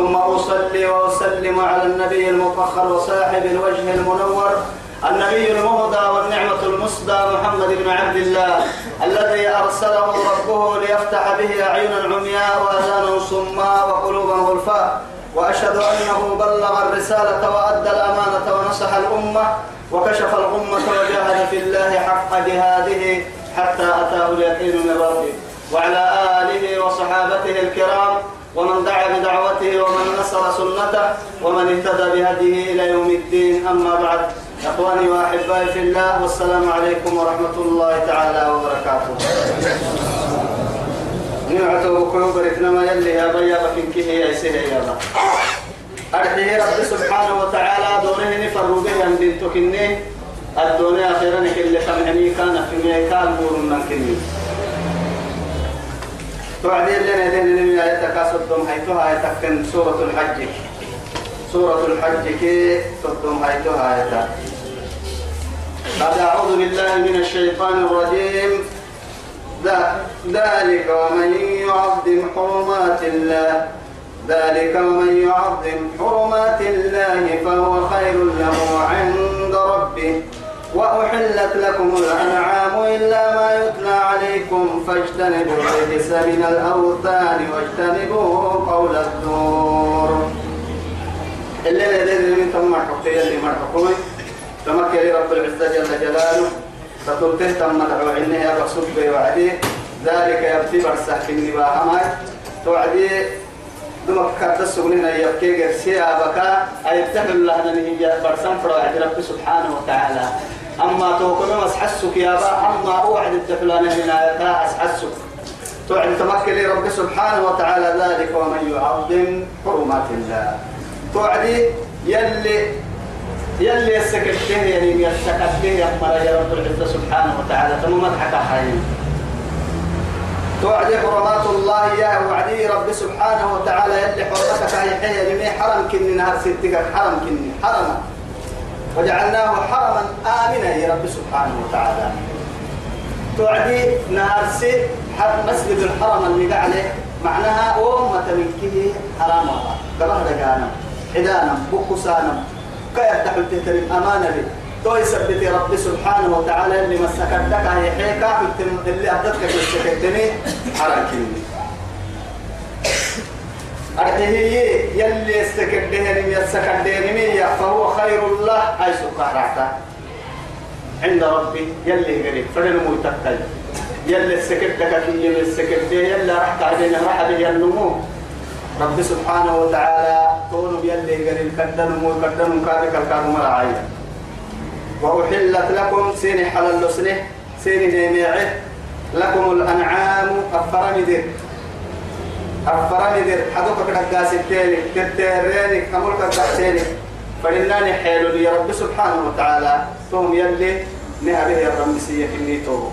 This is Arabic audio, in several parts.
ثم أصلي وأسلم على النبي المفخر وصاحب الوجه المنور النبي المهدى والنعمة المسدى محمد بن عبد الله الذي أرسله ربه ليفتح به أعينا عمياء وأذانا صماء وقلوبا غلفاء وأشهد أنه بلغ الرسالة وأدى الأمانة ونصح الأمة وكشف الأمة وجاهد في الله حق جهاده حتى أتاه اليقين من ربه. وعلى آله وصحابته الكرام ومن دعا بدعوته ومن نصر سنته ومن اهتدى بهديه إلى يوم الدين أما بعد إخواني وأحبائي في الله والسلام عليكم ورحمة الله تعالى وبركاته. نعته كيو بركنا ما يلي يا بيا بكين كيه يا سيه يا با. رب سبحانه وتعالى دونه نفروا به عن بنتو كني الدنيا أخيرا كل خمعني كان في ميكان مور من كني توعدي لنا لنا لنا يتكاسدهم حيثها يتكن سورة الحج. سورة الحج كي صدهم حيثها يتا أعوذ بالله من الشيطان الرجيم. ذلك ومن يعظم حرمات الله. ذلك ومن يعظم حرمات الله فهو خير له عند وأحلت لكم الأنعام إلا ما يتلى عليكم فاجتنبوا الرجس من الأوثان واجتنبوا قول الزور. اللي الذي من ثم حقي اللي تمكن رب العزة جل جلاله. فتلته تم دعو عنه الرسول بوعده ذلك يبتي برسح في النباح ماي. توعدي دمك كانت السجنين يبكي قرسيا بكا أيبتهل الله نهي برسم فرع رب سبحانه وتعالى. أما توكل مسحسك يا با أما أوعد التفلان هنا تا أسحسك توعد تمكن رب سبحانه وتعالى ذلك ومن يعظم حرمات الله. توعدي يلي يلي يسكته يعني يسكته يا رب العزة سبحانه وتعالى ثم مدحك حين توعدي حرمات الله يا وعدي رب سبحانه وتعالى يلي حرمتك هي حي لمي حرم كني نهار ستك حرم كني حرم. وجعلناه حرما آمنا يا رب سبحانه وتعالى. توعدي نهار ست حد مسجد الحرم اللي عليه. معناها أمة من كه حرام قبل دقانا حدانا بكسانا كيف تحل تهترم أمانة لي تو يثبت رب سبحانه وتعالى اللي مسكتك هي حيكا. اللي أدتك تسكتني حركني أرتهي يلي يستكدهن يستكدهن فهو خير الله أي سكارعتا عند ربي. يلي قريب. فلن متكل يلي السكدك في يلي السكده يلي رحت علينا راح به النمو رب سبحانه وتعالى تون يلي قريب. كدنمو كدنمو كارك الكارم رعايا وأحلت لكم سين حلال سنه سين نيميعه. لكم الأنعام الفرمدر الفرمدر حدوك كده قاس التالي تتريني كمول كده فإنني حيل لي رب سبحانه وتعالى توم يلي نهبه يا رب توب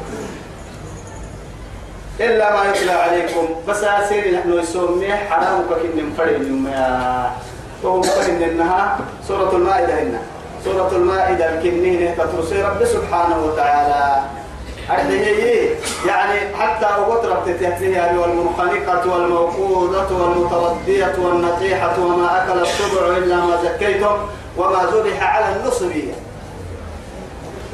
إلا ما يتلى عليكم بس أسير نحن يسمي حرامك كن فرين يا توم فرين إنها سورة المائدة إنها سورة المائدة الكنين تترسي رب سبحانه وتعالى. هي. يعني حتى وقت ربتتها والمنخنقة والموقوذة والمتردية والنطيحة وما أكل السبع إلا ما زكيتم وما ذبح على النصب.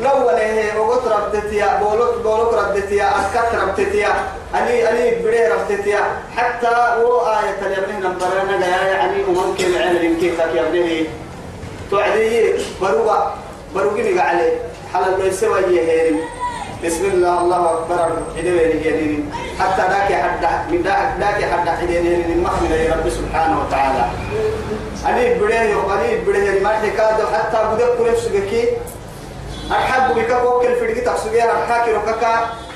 لو أنا وقت ربتتيا بولك بولك ربتتيا أسكت ربتتيا أني أني بدي ربتتيا حتى هو آية اليمين نمبرنا يعني وممكن عين كيف يبنيه توعدي بروغا بروغي عليه. حلال ليس وجهه بسم الله الله أكبر حدوين يدين حتى ذاك حد من ذاك حد حدين يدين محمد يا رب سبحانه وتعالى. أني بديه وأني بديه ما حكاد حتى بدك كل سجكي أحب بك وكل دقيقة سجيا أحكي ركك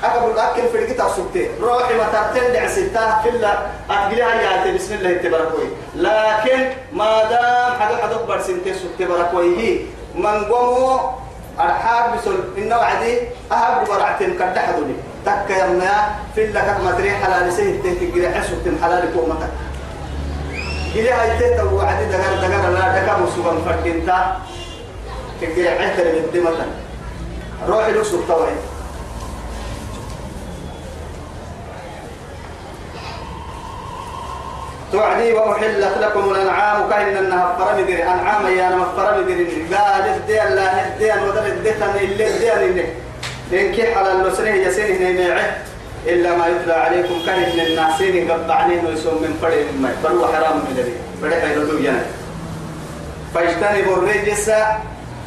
أكبر أكل الكتاب سبتي روحي ما تتندع ستة. في الله أتقلها يا بسم الله تباركوي لكن ما دام حدا حدا أكبر سنتي سبتي بركوي هي من قومو أرحاب بسول. إنه عدي أهب برعتين كده حدولي تك يا في الله كما تري حلال سيه تهتجري حسب تم حلال كومتك إلى هاي تهتو وعدي دقر دقر لا دقر مسوغن فردينتا تجري عهد بالدمتا روحي لك سبتوي توعدي وأحلت لكم الأنعام كأن أنها فرمدر أنعام يا أنا فرمدر قال الدين لا الدين ودر الدين اللي الدين اللي لأن على النسره يسين نيمعه إلا ما يتلى عليكم كأن الناسين قبعنين ويسون من فرد ما فهو حرام من الذي. بدأ يردو جنة. فاجتنبوا الرجس.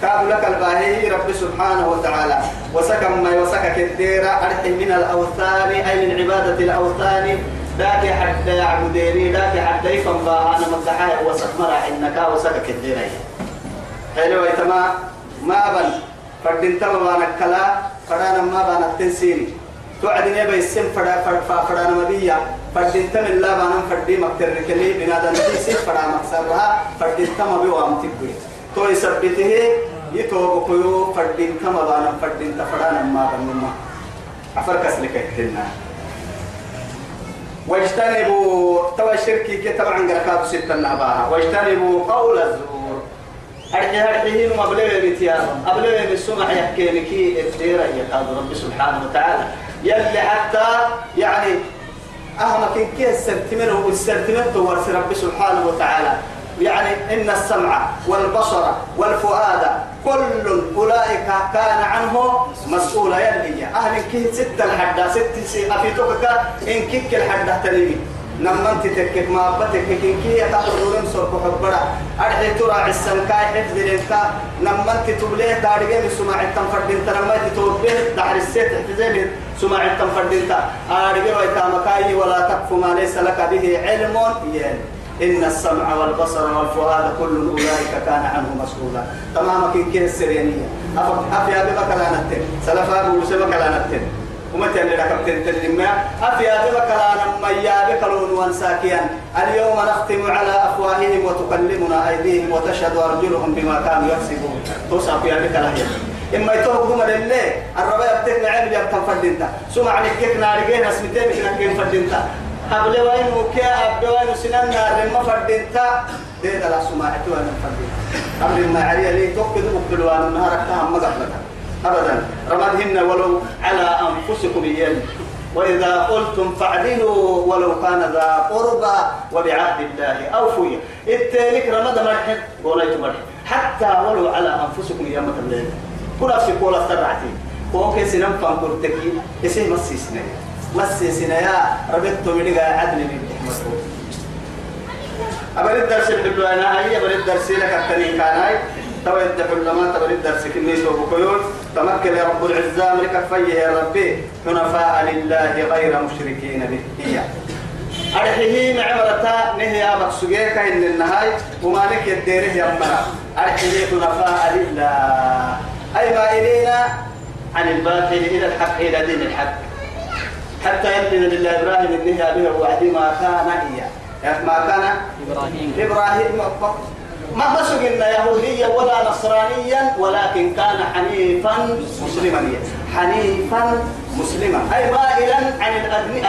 كاب لك الباهي رب سبحانه وتعالى. وسكن ما وسكك الديرة أرحم من الأوثان. أي من عبادة الأوثان. ذاك حتى يعبديني ذاك حتى يفهم أنا مدحايا وسك مرا إنك وسكك الديرة حلو يتما ما بن فردين تما بانك كلا فرانا ما بانك تنسيني توعدني بيسم فدا فدا فدا مبيا فردين تما لا بانا فردي مكتر كلي بنادم تيسي فدا مكسرها فردين تما بيوام تبوي. تو يثبته يتوب كيو فردين تما بانا فردين تفرانا ما بنما أفركس لك هنا واجتنبوا توا الشركي كي طبعا قرقاب ستة نعباها واجتنبوا قول الزور. أرحي هرحيه ما بلغي بتيار أبلغي بالسمع يحكي لكي الديرة يقاد رب سبحانه وتعالى. يلي حتى يعني أهمك كي السنتمنه والسنتمنه ورث رب سبحانه وتعالى. يعني إن السمع والبصر والفؤاد كل أولئك كان عنه مسؤولا. يلي أهل كي ستة الحدة ست سي أفيتوك إن كيك الحدة تلمي نمنت تكك ما بتك كي كي يتحضرون سوق حبرا أرحي ترى السمكاي حفظ لنكا نمنت تبليه دارجة من سماع التنفردين تنمت توبيه دحر السيت حفظين سماع التنفردين تا أرجع ويتامكاي ولا تقف ما ليس لك به علم يعني إن السمع والبصر والفؤاد كل أولئك كان عنه مسؤولا. تماما كي كي السريانية أفيا بك لا نتن. سلفا أبو سبك لا نتن. ومتى اللي ركبت تلما أفيا بك لا نميا بك لون وانساكيا. اليوم نختم على أفواههم وتكلمنا أيديهم وتشهد أرجلهم بما كانوا يكسبون. توصى فيها بك لا إما يتوقف من الليل الربا يبتك نعم يبتك فردينتا سمع نكيك نارجين اسمتين كنا فردينتا قبل وين وكيا قبل وين سنان نار لما فردينتا. دين لا سماعت وأنا فردينتا. قبل ما علي لي توكد وقبل وأنا نهار كهم مقبلك أبدا. رمضهن ولو على أنفسكم يل. وإذا قلتم فاعدلوا ولو كان ذا قربى وبعهد الله أوفوا. التالك رمضان مرحب قوليت مرحب حتى ولو على أنفسكم يا مثل كل أفسي قول أفترعتي وكي سنم فانكرتكي اسم مسيسنا مسيسنا يا ربطت من عدل من حكمته أبرد الدرس الحلو أنا هاي أبرد الدرس لك التنين كان هاي. تبا يدحل لما تبا الدرس كني سوف كيون تمكن يا رب العزة أمريكا فيه يا ربي. حنفاء لله غير مشركين به. هي أرحيه معمرتا نهي أبك سجيك إن النهاي. وما لك يديره أمنا أرحيه حنفاء لله. أي مائلين عن الباطل إلى الحق إلى دين الحق. حتى يبين لله إبراهيم النهي به وعدي ما كان إياه. ما كان؟ إبراهيم. إبراهيم. ما مسجنا يهوديا ولا نصرانيا ولكن كان حنيفا مسلما. حنيفا مسلما. أي مائلا عن الأدين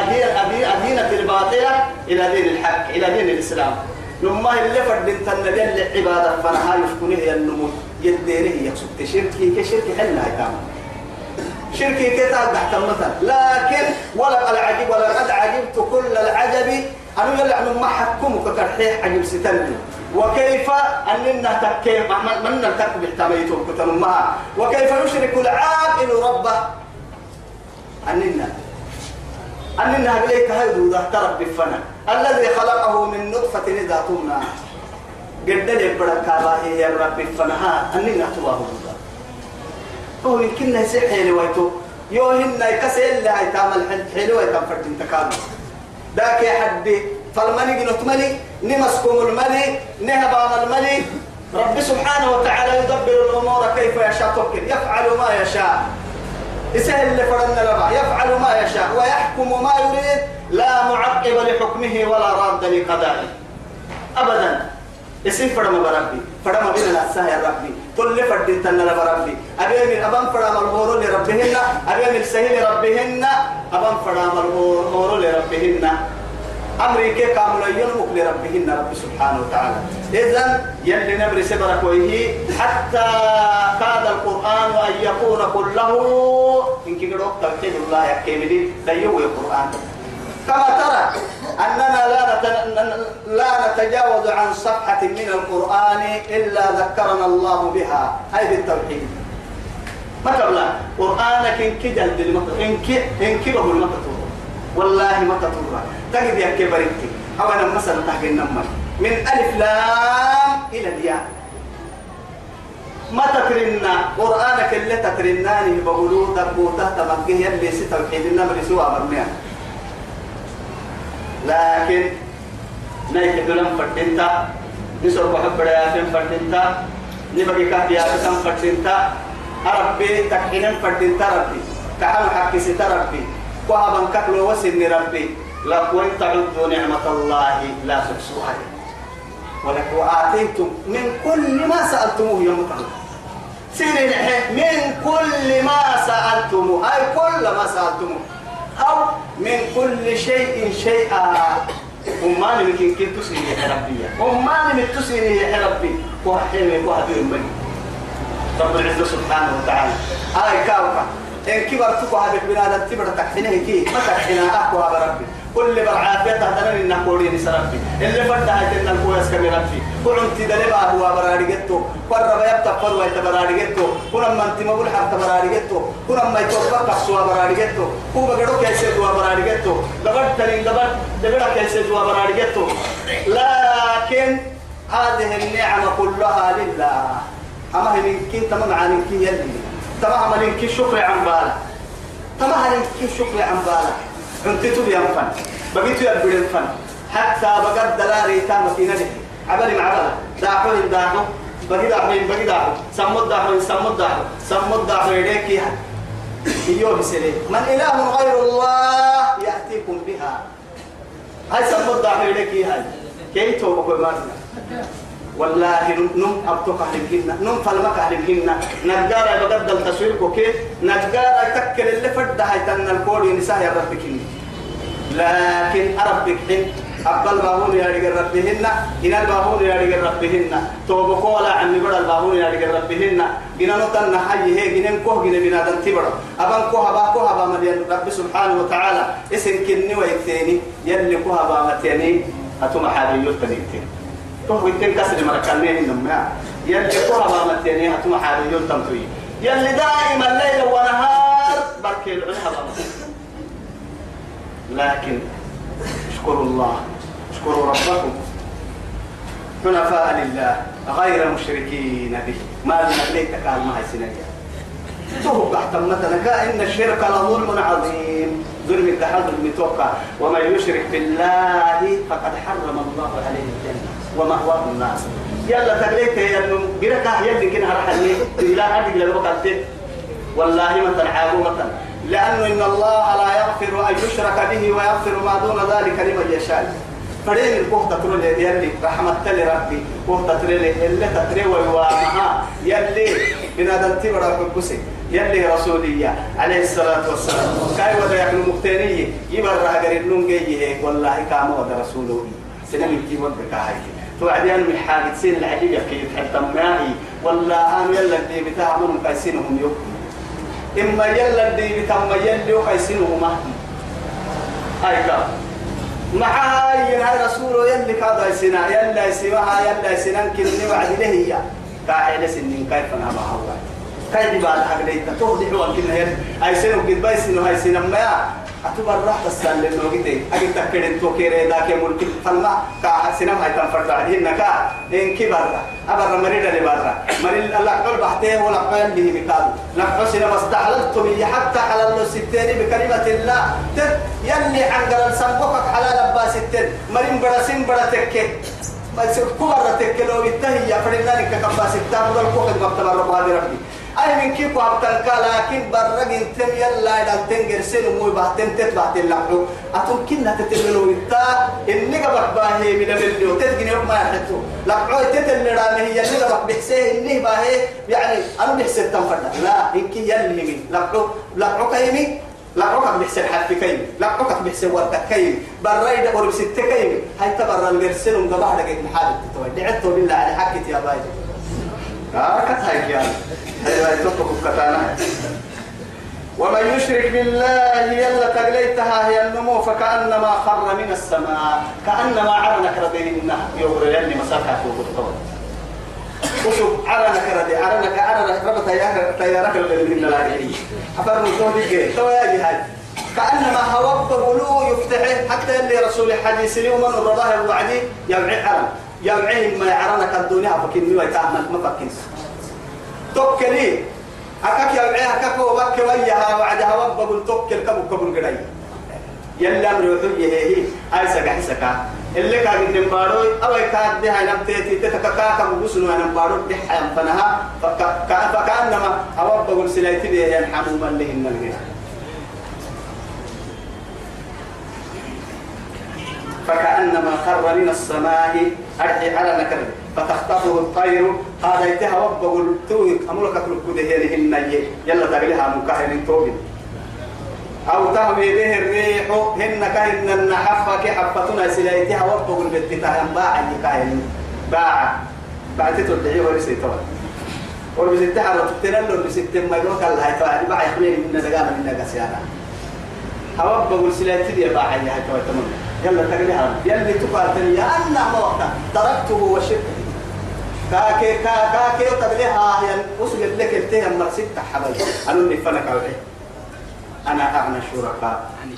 أدينة الباطلة إلى دين الحق إلى دين الإسلام. لما اللي فرد تنبيه العبادة فنها يفكونه النمو. يدينه يقصد شركي كشركي حلنا يتعمل شركي كتاب تحت المثل لكن ولا العجيب ولا قد عجبت كل العجب أنا يلعن ما حكمك كرحيح عجب ستنبي وكيف أننا تكيف من نلتك بالتميتون كتنمها وكيف يشرك العاقل ربه؟ أننا أننا إليك هيدو ذا ترك بالفنا الذي خلقه من نطفة إذا تمنى قد لي بركة هي الرب الفنها أننا تواه. هو يمكن حيلي ويتو. يوهن يكسي اللي هيتعمل حيلي ويتعمل فردين تكامل ذاك يا حدي فالملك نتملي نمسكم الملي نهبام الملي رب سبحانه وتعالى يدبر الأمور كيف يشاء. توكل يفعل ما يشاء. إسهل اللي فرنا لما يفعل ما يشاء. ويحكم ما يريد لا معقب لحكمه ولا راد لقضائه. أبدا. اسم فرما بربي فرما بنا نساه ربي. كل فرد تنا بربي. أبي من أبان فرما الهور لربهن. أبي من سهل ربهن أبان فرما الهور لربهن. أمريكا كامل ينمك لربهن رب سبحانه وتعالى. إذن يلي نبري سبرك ويه حتى كاد القرآن أن يكون كله. إن كده توحيد الله يحكي لي ديوه القرآن. كما ترى أننا لا لا نتجاوز عن صفحة من القرآن إلا ذكرنا الله بها. هذه التوحيد. ما قبل قرآنك إن كجل إن كي إن كي بقول والله ما تطور تجد يا كبرتي أو أنا مثلا تحكي النمر. من ألف لام إلى الياء. ما تكرنا قرآنك اللي تكرناني بقولوا دبوته تمكيه اللي ستوحيد النمر سوى مرميان لكن نايك دولم فردينتا نسور بحب بداياتين فردينتا نبقي كهدي آتسان فردينتا أربي تكحينن فردينتا ربي كحل حكي ستا ربي وهبن ككلو وسن ربي لك وإن تعدوا نعمة الله لا تحصوها. ولك وآتيتم من كل ما سألتموه يوم سير من كل ما سألتموه أي كل ما سألتموه. أو من كل شيء شيئا. وما نمكن كي تسيني يا ربي وما نمكن تسيني يا ربي مني رب العزة سبحانه وتعالى آي كاوكا إن كبرتك هذا بنادم تبر تكحينه كي ما تكحينه أقوى بربي كل بالعافية تهدنا إن نقولي نسربي اللي فرد هاي تنا كويس كم ربي. كل أنت دلبا هو برارجتو قرب يبتا قرب يتبرارجتو كل ما أنت ما بقول حتى برارجتو كل ما يتوقع كسوا برارجتو هو بقدر كيسة دوا برارجتو دبر تلين دبر دبر كيسة دوا برارجتو لكن هذه النعمة كلها لله. أما هي كي تمام عن كي يلي. تمام عن كي شكر عن بالا تمام عن كي شكر عن بالا انت تبي فن. بقيت يا بدن فن. حتى بقد دلاري تام في نبي. عبالي معبلا داحو داحو بقي داحو بقي داحو سمد داحو سمد داحو سمد داحو يديك يا يوم بسلي. من إله غير الله يأتيكم بها. هاي سمد داحو يديك يا كي توبك مارنا والله نم أبتوك أهلكنا نم فلمك أهلكنا نجارة بقدر التصوير كوكي نجارة تكل اللي فرد هاي تن الكوري نساء يا ربك لكن أربك حين أقبل باهون يا رجال ربهن إن الباهون يا رجال ربهن توبة قولا عمي بڑا الباهون يا رجال ربهن جنا نتن حي هي جنا كوه جنا بنا دن تبرا أبان كوه با كوه با مليان رب سبحانه وتعالى. اسم كني ويتيني. يلي كوه با متيني. أتوم حالي يلتنيتين تو ويتين كسر مركلني إنما يلي كوه با متيني. أتوم حالي يلتنتوي. يلي دائما الليل ونهار. بركي العنها لكن اشكروا الله اشكروا ربكم. حنفاء لله غير مشركين به. ما لنا ليك قال ما هي سنية. تهب مثلا إن الشرك لظلم عظيم. ظلم التحد المتوقع ومن يشرك بالله فقد حرم الله عليه الجنة ومأواه النار. يلا تقليت يا انه قرأت يلي كنا راح لا أحد يقول والله مثلا عابو مثلا. لأنه إن الله لا يغفر أن يشرك به ويغفر ما دون ذلك لمن يشاء. فرين الكوه ترى يلي رحمة تلي ربي. كوه ترى اللي تتري ويوامها. يلي بنادم تبرا كوسي يلي رسولية. عليه الصلاة والسلام. كاي ودا يحن مختنية يبرا غير النونجي والله كما ودا رسوله. سنم كي ودا كاي. توعدين من حاجة سين العجيبة كي تحت معي والله أنا يلا دي بتاع منهم كايسينهم يوم إما يلا دي بتم يلي وقيسنهما هاي كا. معها يا رسول يلي كذا سنا يلا سماها يلا سنان كني وعد له هي. كاحل سنين كيف أنا الله كيف بعد حق ليت؟ تهدي هو كنا هي أي سنة قد بايسنو هاي سنة ما. أتبر راح تسال لأنه كده أجي تكرر تو كيره ذاك ملك فلما كا سنة هاي تنفرد بعدين نكا. إن كبر أبر مريض اللي برا. مريض الله قل بحته ولا قال به بكاد نفس سنة بس تعللت بي حتى على الستين بكلمة الله. تت يلي عن قرن سنبوكك حلال أبا ستين. مريم برسين برتك بس كبر تكلو بالتهي يا فرنا لك كباس التام ولا كوخ مكتب الرب هذه ربي. أي من كيف وابتلك لكن برق أنتم يلا إذا تنجر سن مو بحتن تتبع تلحو. أتم كنا تتلو إتا إني قبك باهي من المليو تتجني ما يحتو. لقعو تتل رامي هي اللي قبك بحسيه إني باهي يعني أنا بحسيه تنفرد. لا إنك يلي من. لقعو لقعو كيمي. لقعك بحسن حد كيم لقعك بحسن ورد كيم برايد قرب ست كيم هاي تبرر المرسل وقبع لك محل تتوي دعته بالله على حكت يا باي هاي هاي تبقى كتانا ومن يشرك بالله يلا تقليتها هي النمو فكأنما خر من السماء كأنما عرنك ربيهن يوغر يلي مساكا فوق وشوف عرنك ردي عرنك عرنك ربط تيارك اللي من العالمين. حفر نقول لك تو يا جهاد. كأنما هوب بلو يفتح حتى اللي رسول الحديث اليوم من الرضاه الوعدي يمعي عرن يمعي ما يعرنك الدنيا فكين ما يتعمل ما فكين توكلي. أكاك يمعي أكاك وبك وياها وعدها وب بقول توكل كبو كبو قري. يلا أمر وحي هي. هاي سكا سكا. اللي كان قدام باروي أو ده هاي نبتة تتكاكا نبارو ده حيام فنها. فكأنما أواب بقول سلايتي ده ينحمو من لهن الغير فكأنما خر من السماء. أرحي على نكر. فتخطفه الطير. هذا يتها وبقول توي أمولك كل كده هن يلا تقلها مكاهن توبين أو تهوي به الريح. هن كهن النحفة كحفتنا سلايتها وبقول بالتتهم باع كاهن باع بعد تدعي ورسي طبعا ورسي تحرر تنلو ورسي ما يروك الله يتوعد باع يخلي من دقام من دقسيانا هوا بقول سلايتي دي باع يا هاي تمام. يلا تقليها يلي تقاتل يا أنا موتا تركته وشركه كاكي كاكي تقليها يعني وصل لك التهم مرسيت حبل أنا اللي فنك عليه أنا أغنى الشركاء عن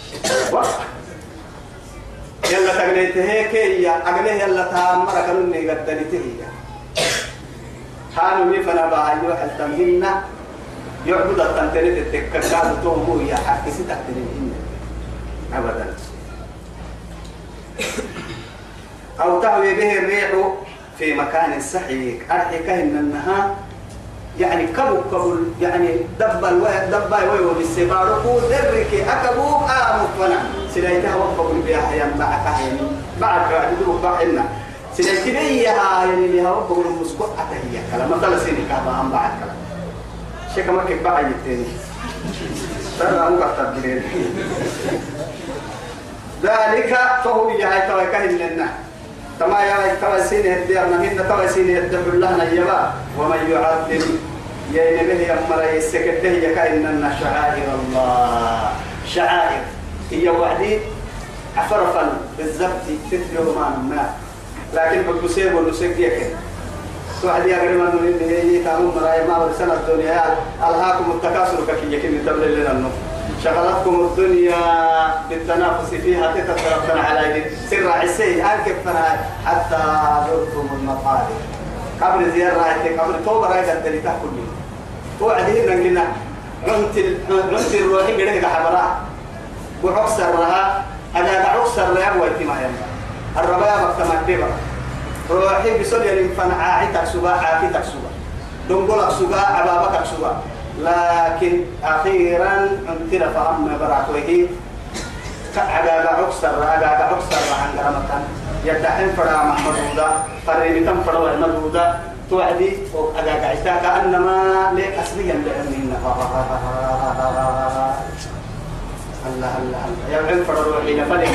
يلا تقليت هيك يا أقليه يلا تامر كنوني قدنته هي كانوا يفنا باهي وحل تمهنا يعبد التنتني التككاد تومو يا حكي ستحتنين أبدا. أو تهوي به الريح في مكان سحيق إن النهار يعني كبو كبو يعني دب الوي دب الوي وبالسبار كو درك أكبو آمك ونا سلايتها وقبو بها يا معك يعني معك عدو بعنا سلايتها يعني لها وقبو المسكو أتهيا. كلام مثلا سيني كابا أم بعد كلام. كمان كيف بعد التاني ترى مو كتر ذلك فهو يهاي توكل لنا. تما يا توا سين الديار نهين توا سين الدبر الله نيبا ومن يعظم يا نبي يا مرا يسكته يا كأن شعائر الله. شعائر. هي وحدي عفرفا بالزبط تتلو ما ما. لكن بقصير ونسك يكن. يا غريم أنه إن هي تامم مرايا ما ورسنا الدنيا. ألهاكم التكاثر كي يكن تبلل لنا النفس شغلتكم الدنيا بالتنافس فيها تتربطن على سر عسي أنكب حتى زرتم المقابر. قبل زيارة قبل توبة رايدة اللي تأكل لي توعدين لنا؟ عنت عنت الروحي قلنا حبرا وعكسر لها أنا عكسر لها ويتما يما الربايا مكتمل بيبا روحي بسول يلين فنعاعي تكسبا عاكي تكسبا دنقلك سبا عبابك سبا لكن أخيرا أنتنا فهم برعتوه عقاقا عكسر عقاقا عكسر عن قرمتان يدحين فرا محمد ودا فريني تم فرا محمد ودا توعدي عقاقا عشتا كأنما ليك أسليا لأنين الله الله الله. يبعين فرا روحي نفلي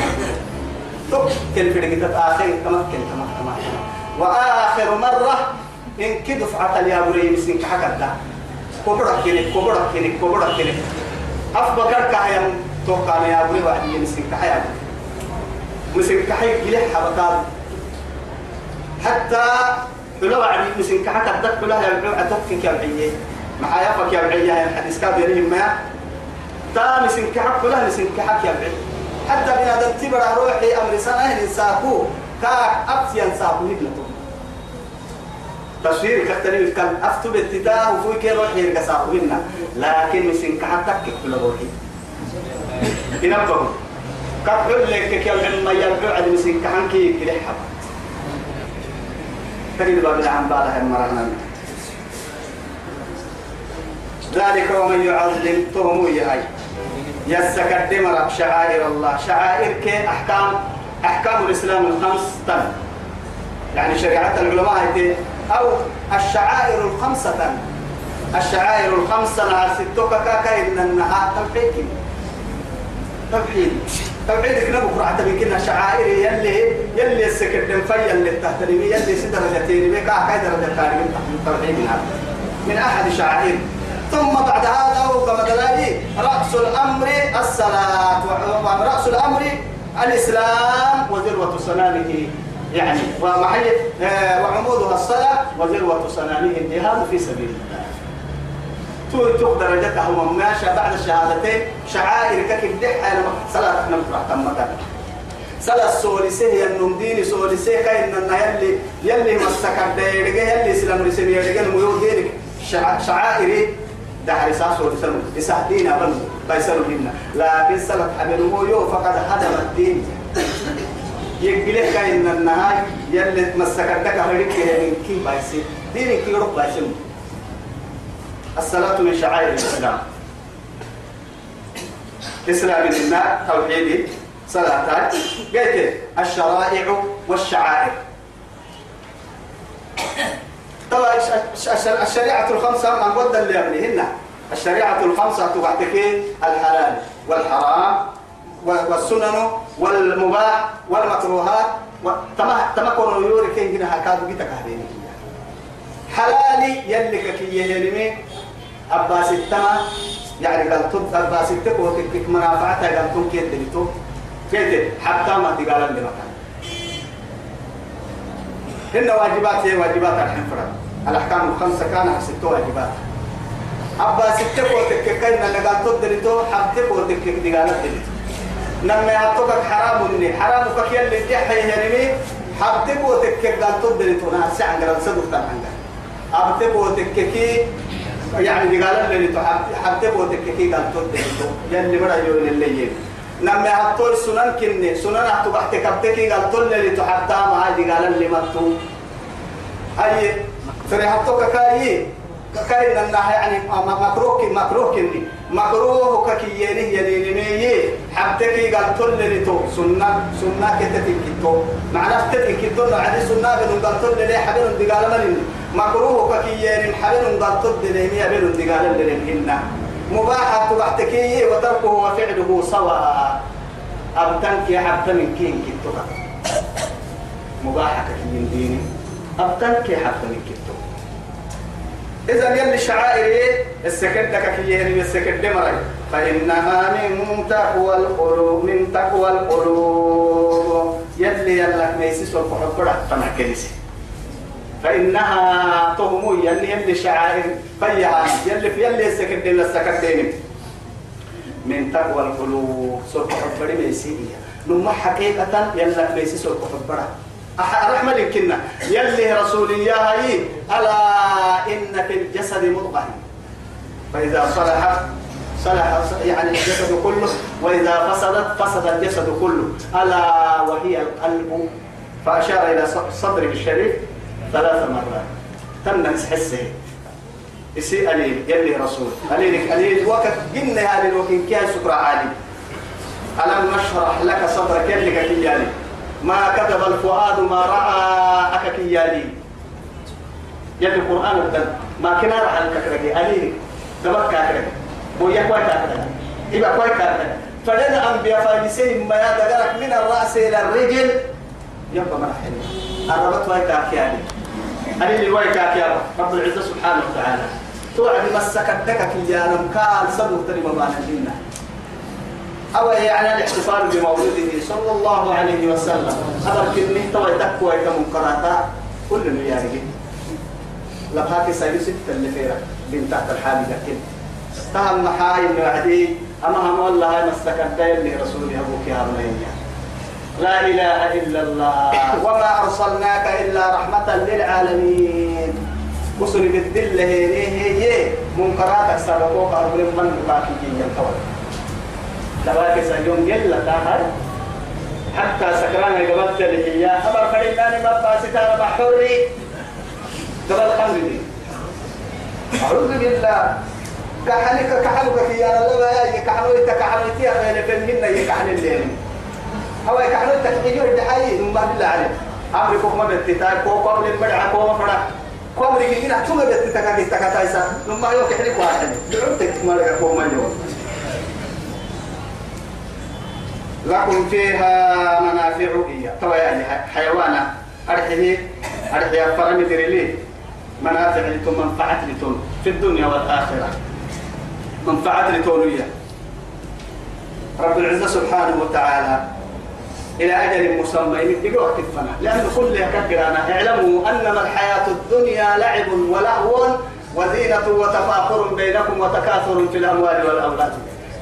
تكل في دقيقة آخر تمكن تمام تمام وآخر مرة إن كدفعة اليابوري مسنك حكا كبرك كنك كبرك كنك كبرك كنك أفبكر كهيم توقع يا أبوي واحد يمسك كهيم مسك كهيم جلح حبكات. حتى لو عدي مسك كهيم كدك كلها يبلغ أتوقع كيابعية معايا فك يابعية الحديث كاب يريهم ما تا مسك كهيم كلها مسك كهيم يابعي حتى بنادم تبرع روحي أمر سنة إنساكو. كاك أبسيان ساكو نبلتو. تصوير كتني كان أفتو بالتتاه وفوي كي روحي يرقصاه منا. لكن مسين كحتك كل روحي. ينبهوا كحل لك كي العلم يرجع على مسين كحن كي كده حب تجد باب العم بعدها مرنا ذلك ومن يعظم تهمو يهي يسكدم رب شعائر الله. شعائر كي أحكام أحكام الإسلام الخمس تن. يعني شريعة العلماء هيتي أو الشعائر الخمسة. الشعائر الخمسة نهار ستوكا كاكا إن النهار توحيد. توحيد. توحيدك نبكر حتى بكنا شعائر يلي يلي السكدم في اللي تحترمي يلي ست درجتين. بك كاي درجة كارم توحيد من أحد شعائر. ثم بعد هذا وكما دلالي رأس الأمر الصلاة. ورأس الأمر الإسلام وذروة سنامه يعني ومحي آه، وعمودها الصلاة وذروة سنامه الجهاد في سبيل الله. تو درجتها هم ماشى بعد الشهادتين. شعائر كيف دح أنا صلاة نمفرح تمتا صلاة سوليسه ينم ديني سوليسه كاين إن يلي يلي مسكر دايرجه يلي سلام رسمي يرجع الميول دينك شعائري دحر ساس ورسلوا يسهدين أبن بيسلوا منا لكن سلف حبل مو فقد هدم الدين. يقلك كاين النهاية يلي مسكتك هريك من كي بايسي. دينك يروح بايسي. الصلاة من شعائر الإسلام. إسلام النار توحيدي صلاة قلت الشرائع والشعائر. طبعا الشريعة الخمسة من قد اللي الشريعة الخمسة تبعتك الحلال والحرام. والسنن والمباح والمكروهات تما تما كونوا يوري كين جنا هكذا بيتك هذين حلالي يلي كي يهلمي أباس التما يعني قال تب أباس التك وتك منافعتها قال تم كيد دلتو كيد حتى ما تقال اللي مكان هن واجبات هي واجبات الحفرة الأحكام الخمسة كان ست واجبات أبا ستة وتك كنا لقال تدريتو حبتك وتك دقالة دلتو لما يعطوك حرام مني. حرام فكيل اللي تحي يرمي حبتك وتك قال تدريتو ناس سعن قال صدق تنعنق أبتك وتككي يعني دقالة اللي حبتك وتككي قال تدريتو يلي مرة يقول اللي يجي نما هتول سنن كني سنن هتو بحت كبتكي قال تول اللي ما هذه قال اللي متو أي فري هتو كاي كاي ننا يعني مكروه مكروه كني مكروه ككييني يليني مي حبتكي قال تول اللي تو. سنة سنة كتتك تو معنى فتتك تو عادي سنة بنو قال تول اللي حبيبن دقال مالين مكروه ككييني حبيبن قال تول اللي مي حبيبن دقال اللي هنا مباحة تبعتكي وتركه وفعله سواء أبتنك يا حبت من كين كتوك مباحة كين ديني أبتنك يا حبت من كتوك إذا يلي شعائر السكدك كي يهني السكد مري فإنها من تقوى القلوب من تقوى القلوب. يلي يلك ميسيس والقحب فنحكيسي فإنها تهمو يلي يلي شعائر فيها يلي في يلي السكد للسكدين من تقوى القلوب سوف حبري ميسيئية نما حقيقة يلا ميسي سوف حبرا رحمة لكنا يلي رسول الله ألا إن في الجسد مضغة. فإذا صلح صلح يعني الجسد كله وإذا فسدت فسد الجسد كله. ألا وهي القلب. فأشار إلى صدره الشريف ثلاث مرات. تم حسه. يسي أليل يلي رسول. أليلك أليل وقت قلنا هذه الوكين كيها سكرة عالي. ألم نشرح لك صدرك يلي كيالي ما كتب الفؤاد ما رأى أككيالي يلي القرآن الدن ما كنا رح الككرك أليلك دبك كاكرك ويا كوي كاكرك يبقى كوي كاكرك فلنا أنبياء فاجسين ما يدقرك من الرأس إلى الرجل. يبقى مرحل الربط واي كاكيالي. أليلي واي كاكيالي؟ رب العزة سبحانه وتعالى. توعد مسكت دكك يا كان صدق تري ما الجنة. أو يعني الاحتفال بمولده صلى الله عليه وسلم. أمر كنه توي تكوى كمنكراتا كل يعني لبهاك سيد ستة اللي فيها بنت تحت الحالي لكن تهم محاي اللي وعدي أما هم والله مسكت اللي رسولي أبوك يا بني لا إله إلا الله. وما أرسلناك إلا رحمة للعالمين. وصل بالدل هي هي منكرات سبقوك أربع من باقي جيجا لباك سيوم جل تاهر. حتى سكران قبلت هي أمر فريقان بابا ستار بحوري قبل دي أعوذ بالله. كحلك كحلك يا الله يا كحلو إنت كحلو إنت يا خير فهمنا يا كحل الليل هو كحلو تكتيجو الدحاي ما بالله عليه أمريكا ما بتتاي كو قبل المدعى كو ما فرا كو أمريكا هنا ثم بتتاكا كتاكا تايسا. ثم يو كحلك واحد. دعوتك ما لك كو ما يوم لكم فيها منافع هي توا يعني حيوانا أرحيه أرحيه فرمي دريلي منافع لتم منفعة لتم في الدنيا والآخرة. منفعة لتونية رب العزة سبحانه وتعالى إلى أجل مسمى يمدق وقت الفنا لأن كل يكبرنا اعلموا أنما الحياة الدنيا لعب ولهو وزينة وتفاخر بينكم وتكاثر في الأموال والأولاد.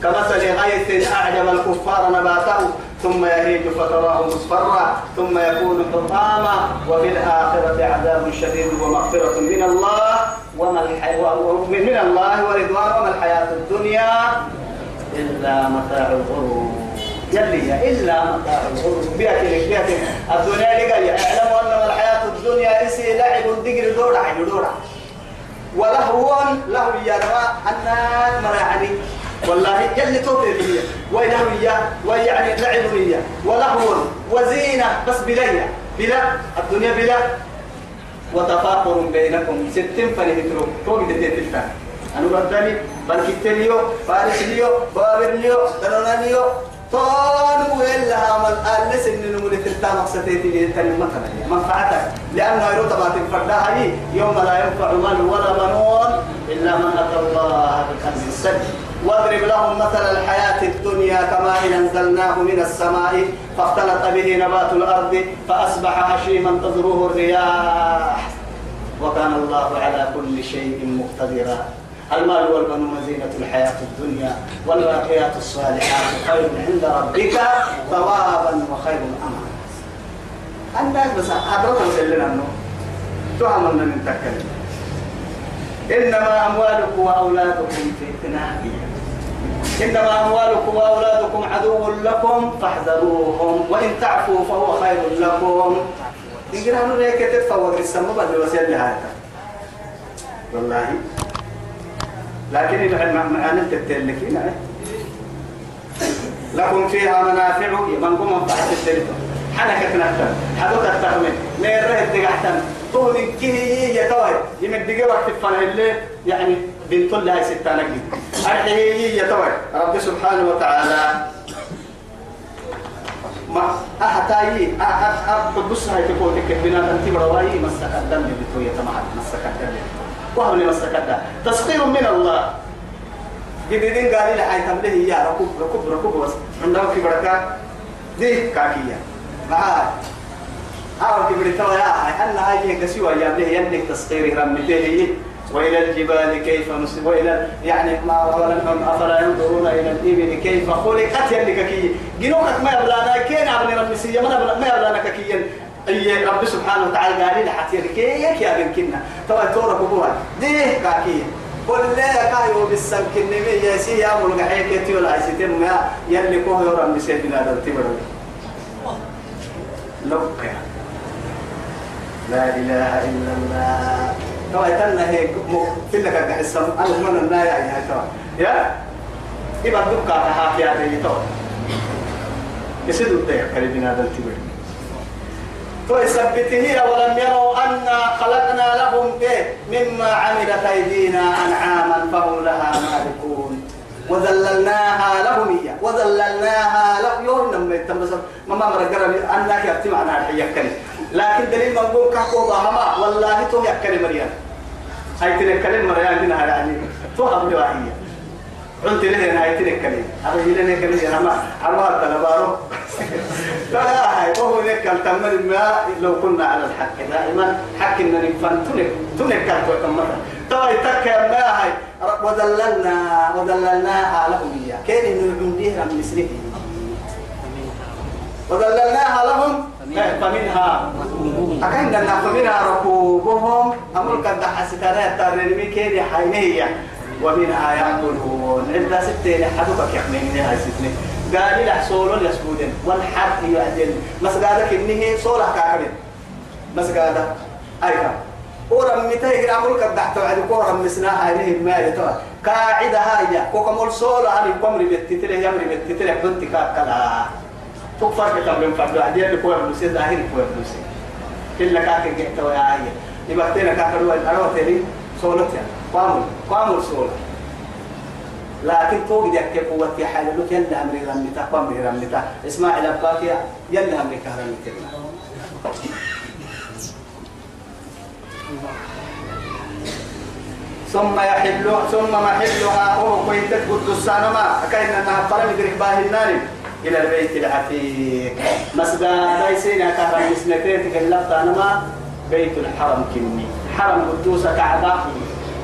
كمثل غيث أعجب الكفار نباته ثم يهيج فتراه مصفرا ثم يكون حطاما وفي الآخرة عذاب شديد ومغفرة من الله وما الحياة من الله ورضوان وما الحياة الدنيا إلا متاع الغرور. يلي إلا متاع الغرور. بيأتي بيأتي الدنيا لقى اعلموا أنما الحياة الدنيا إسي لعب دقر دورة دورة. ولهو له يا نما الناس مرعني والله يلي توتر هي ويلهوية ويعني لعبوية ولهو وزينة بس بلية بلا الدنيا بلا. وتفاخر بينكم. ستين فنهترو فوق دتين الفان أنا ردني بلكتليو فارسليو بابرليو دلونانيو طانوا وإلا عمل. آلس إن نمولي تلتا مقصتي تيجي تاني مثلا منفعتك لأنه يروت ما تنفردها هي. يوم لا ينفع مال ولا بنون إلا من أتى الله بقلب سليم. واضرب لهم مثل الحياة الدنيا كما إن أنزلناه من السماء فاختلط به نبات الأرض فأصبح هشيما تذروه الرياح. وكان الله على كل شيء مقتدرا. المال والبنون زينة الحياة الدنيا والباقيات الصالحات خير عند ربك ثوابا وخير أملا الناس بس هذا مسلنا أنه تهم من تكلم. إنما أموالكم وأولادكم فتنة إنما أموالكم وأولادكم عدو لكم فاحذروهم وإن تعفوا فهو خير لكم. أنه هيك تتفوق السماء بعد وسيل لهذا والله. لكن يبعد معنا تتلك لكم فيها منافع من قم منفعة التلفون حنكت نحتن حدوك التخمين ميره الدقحتن طول كيه يتوي يمدقى وقت الفنه اللي يعني بنت الله ستانا جد أرحيه يتوي رب سبحانه وتعالى. ما أحتاجي أبص هاي تقول لك بنا أنت برواي مسك الدم بتوي تمام مسك الدم. وهو اللي مسك الدم. تسخير من الله. جديدين قال لي حي تمله يا ركوب ركوب ركوب بس. عندما في بركة. دي كاكية. معاه أو كبر توا يا أن هاي قسيوا يا بله ينك تسخير رمته وإلى الجبال كيف نصب؟ وإلى يعني ما أفلا ينظرون إلى الإبل كيف خلقت يلك كي جنوكك ما يبلانا كين عبد رمسية ما ما يبلانا كي أي رب سبحانه وتعالى قال لي حتى كيك يا بنكنا توا تورا كبوها دي كاكي. قل لا كايو بالسم كنمي يا سي يا مول غحيك تيو لا سيتم يا يلي كو يورا مسيد بنا دلتبرو لوك لا إله إلا الله. تو يتنا هيك في لك أنا من النايا يا تو يا إبا دكا يا دي تو يسدو الدير كريبنا دلتبرو فيثبته ولم يروا أنا خلقنا لهم إيه مما عملت أيدينا أنعاما فهم لها مالكون وذللناها لهم إياه وذللناها لهم يوم لما يتمسك ما ما مرقر أنك يبتم عنا الحية لكن دليل من قوم كاكو هما والله تو يكلم مريم هاي تنكلم مريم دينا يعني تو هم لواحية. قلت له هاي تنكلم أبي لنا كلم يا ما أربعة تلبارو لا هاي وهو ذيك التمر ما؟ لو كنا على الحق دائما حق إن نفن تنك تنك كاتو كم ترى يتك ما هاي. وذللنا وذللناها لهم إياه كان إنه عنديه من مسره وذللناها لهم فمنها. أكن لنا فمنها ركوبهم. أمر قد حسيتنا ترنمي كيدي حينية؟ ومنها يأكلون عند ستين حدوك يحملني هاي ستين. قال لي حصول يسكودن والحرث يعدل مسجدك إنه صورة كاكرين مسجدة أيها. ورم متى يقرا ملك تحت وعد كورم مسناها هذه المال تو قاعدة هاي كوكمول سولا هذه قمري بتتلي يمري بتتلي بنتي كلا تكفر كتاب من فرد عدي اللي كوي بلوسي ظاهر كوي بلوسي إلا كاك جت ويا عيا يبقى كاك روا الأروى تري سولتها قامل قامل سولا لكن فوق دي أكيد قوة في حال لك يلا أمري رمتا قمري رمتا إلى باقي يلا أمري كهرمتا ثم يحل ثم محلها هو كويت قدس ما كاين انها فرم يدرك باه النار. إلى البيت العتيق. مسجد ليسين كهرم مسنتين تكلفت أنا بيت الحرم كني. حرم قدوس كعبه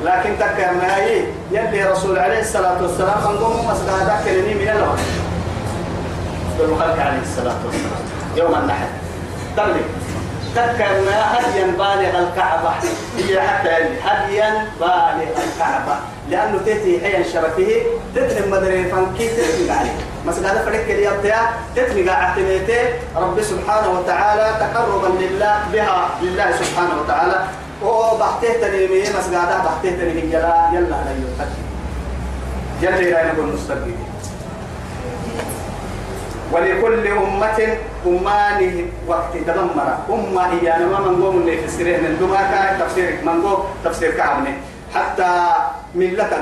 لكن تك ما هي يلي رسول عليه الصلاة والسلام من قوم مسجد كنني من الوقت بالمخلق عليه الصلاة والسلام. يوم النحر. تبلغ تذكر ما هديا بالغ الكعبة. هي حتى هديا بالغ الكعبة. لأنه تأتي حيا شرفه تتنم مدري فانكي تتنم عليه هذا فريق اللي يبتع تتنم اعتميته رب سبحانه وتعالى تقربا لله بها لله سبحانه وتعالى. وبحته تنمي مثلا هذا بحته تنمي يلا لا يوتك جل إلى نقول مستقبل ولكل أمة أمان وقت تدمر. أمة هي أنا ما من اللي في السرير من دماغ تفسير من تفسير كعبني حتى ملة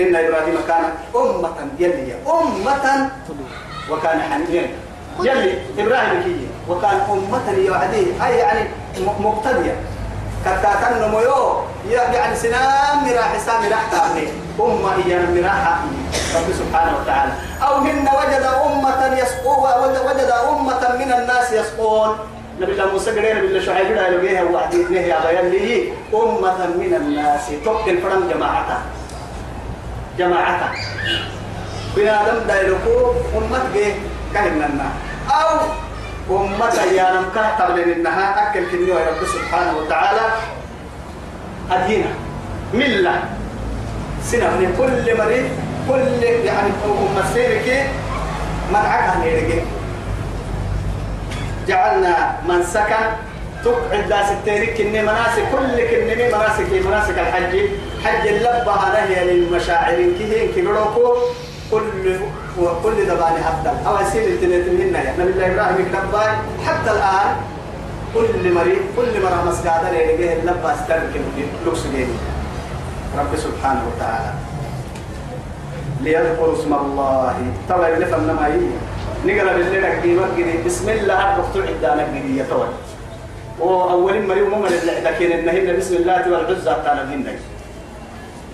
إن إبراهيم كان أمة يلي أمة. وكان حنيفا. يلي إبراهيم كي وكان أمة يعدي أي يعني مقتدية. كتا كان ميو يعني سنام مراح سام مراح تامي أمة هي مراح رب سبحانه وتعالى. أو هن وجد أمة يسقون وجد أمة من الناس يسقون. نبي الله موسى قال نبي الله شعيب قال له جيه واحد اثنين يا بيان لي. أمة من الناس. توك الفرن جماعتها جماعتها بنا دم دايلكو أمة جيه كهننا. أو أمة يا نم كهتر لأنها أكل كنيو رب سبحانه وتعالى. أدينا ملة. سنة كل مريض كل يعني مسيرك منعك هنيرك جعلنا من سكن. تقعد داس التاريخ كني مناسك كل كني مناسك مناسك الحج. حج اللبة نهي للمشاعر كهين كبروكو كل وكل دبان حتى أو يصير التنين يا نبي الله إبراهيم كتبان حتى الآن كل مريض كل مرة مسجد ليه اللبة استرك لوكس رب سبحانه وتعالى. ليذكروا اسم الله. طبعا نفهم لما هي نقرأ بالليل قديمة بسم الله الرحمن عدانا قدية طبعا وأول يوم من لكن إنهن بسم الله والعزة كان منك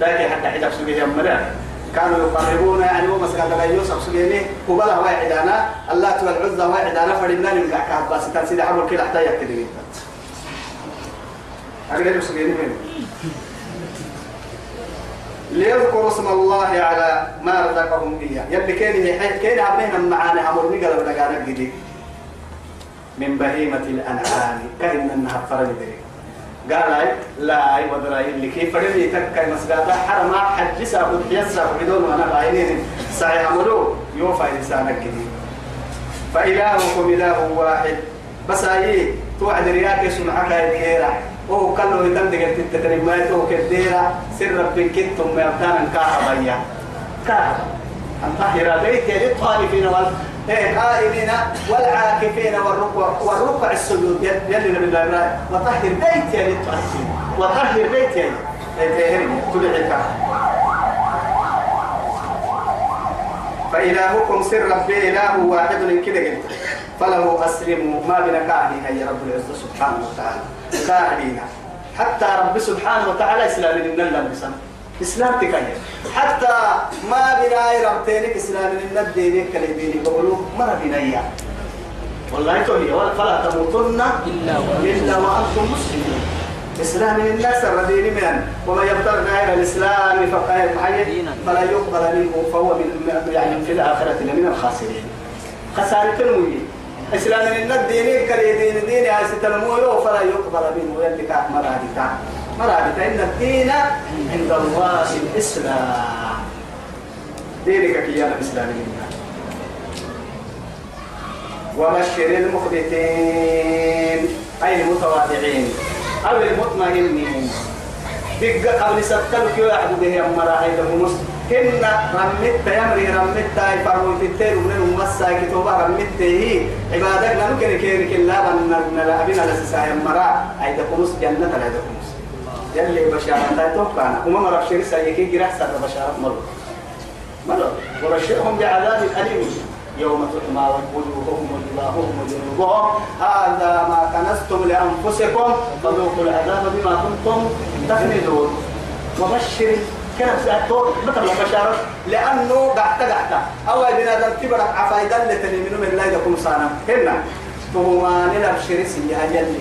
لكن حتى حجاب سبيه مرة كانوا يقربون يعني هو مسكات لا يوسف سبيني قبلها واحد أنا الله والعزة واحد أنا فرنا نمقع كعب بس كان سيدي حمل كده حتى يكتب أقول سبيني من ليذكروا اسم الله على ما رزقهم إياه. يلي كان كان عبينا معانا أمر نقل ودقانا جديد. من بهيمة الأنعام. كأن أنها فرد دري قال لا أي ودراي اللي كيف فرد تكا مسجد حرم حج سابد يسا بدون وأنا بعينين سعي عملوا يوفى إنسانك جديد فإلهكم إله واحد. بس أي توعد رياك سمعك الكيرة وهو كله يدندق التتري ما يتوه كديرة سر ربك كنتم ما يبتانا كهربايا كهربا أن طهر بيتي للطالبين وال قائمين والعاكفين والركوع والركوع السجود. يلي نبي الله وطهر بيتي للطالبين وطهر بيتي تدعي فإلهكم سر ربي إله واحد كده قلت. فله أسلموا ما بنا كاهدين يا رب العزة سبحانه وتعالى. كاهدين حتى رب سبحانه وتعالى إسلام من الله بسم إسلام تكاية حتى ما بنا ربتينك إسلام من الدين كل دين بقولوا ما بنا إياه والله توهي فلا تموتن إلا وأنتم مسلمون. إسلام الناس الذين من وما يبتغي غير الإسلام فلا يقبل منه فهو من يعني في الآخرة من الخاسرين. خسارة المي إسلام الدين كري دين دين عايز تلمو فلا يقبل منه. يلك مرادتا مرادتا إن الدين عند الله الإسلام. دينك كيانا إسلام الناس وبشر المخبتين. أي المتواضعين. أو المطمئنين. دقة قبل ستلك يوحد به أمرا هيدا همس هن رمت يمري رمت يفرموا في التير ومن المسا كتوبة رمت هي عبادك نمكن كيرك الله من نلعبنا لسسا يمرا هيدا همس جنة همس يلي بشارة كان. وما مرق شرسا يكي جرح سر بشارة مرة مرة ورشئهم بعذاب أليم. يوم تحمى وجوههم وجباههم وجنوبهم. هذا ما كنستم لأنفسكم. فذوقوا العذاب بما كنتم تكنزون. وبشر كان سأتو مثل بشارة لأنه قعدت قعدت. أو بنادم كبرك عفايدا لتني منهم الله يكون صانا هنا. فهما نلعب شرسي يا يلي.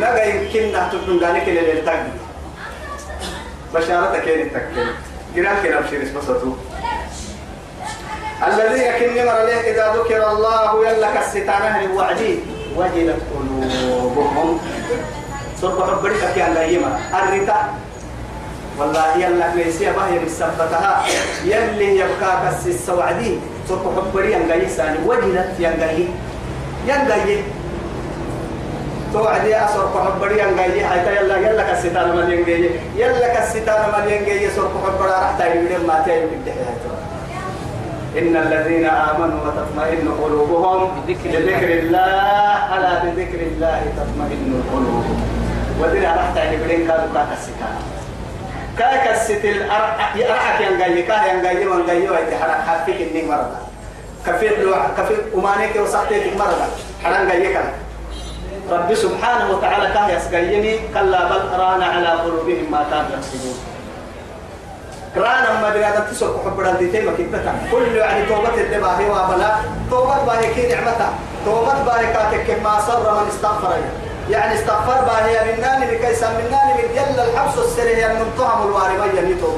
لقى يمكن نحتفل ذلك للتقي بشارة كين التكين قرأ كنا بشرس بسطو الذين كن مر له إذا ذكر الله يلك الستانه الوعدي وجلت قلوبهم. سرق حبرك يا الله يما الرتا والله يلا ليسيا باهي بسبتها. يلي يبقى بس السوعدي سرق حبري ينقي ساني وجلت ينقي ينقي توعدي أسرق حبري ينقي حتى يلا يلا كستانه ما ينقي يلا كستانه ما ينقي سرق حبري راح تايل ما تايل بالدحية إن الذين آمنوا وتطمئن قلوبهم بذكر, الله. ألا بذكر الله تطمئن القلوب ودنا رحت على بدين كانوا كاك الستان كاك الستل أرحك ينقاي كاه ينقاي وانقاي ويتحرك حفيك إني مرضى. كفيت لو كفيت أمانيك وصحتك مرضى. حرام قايك رب سبحانه وتعالى كاه يسقيني كلا بل ران على قلوبهم ما كانوا يكسبون رانا ما بنا تسوق حب رانتي تيما كبتا كل يعني توبة الدباه وابلا توبة باهي كي نعمتا توبة باهي كاتك ما صر من استغفر يعني استغفر باهي مناني لكي سمناني من يلا الحبس السريه المنتهم الوارمية نيتو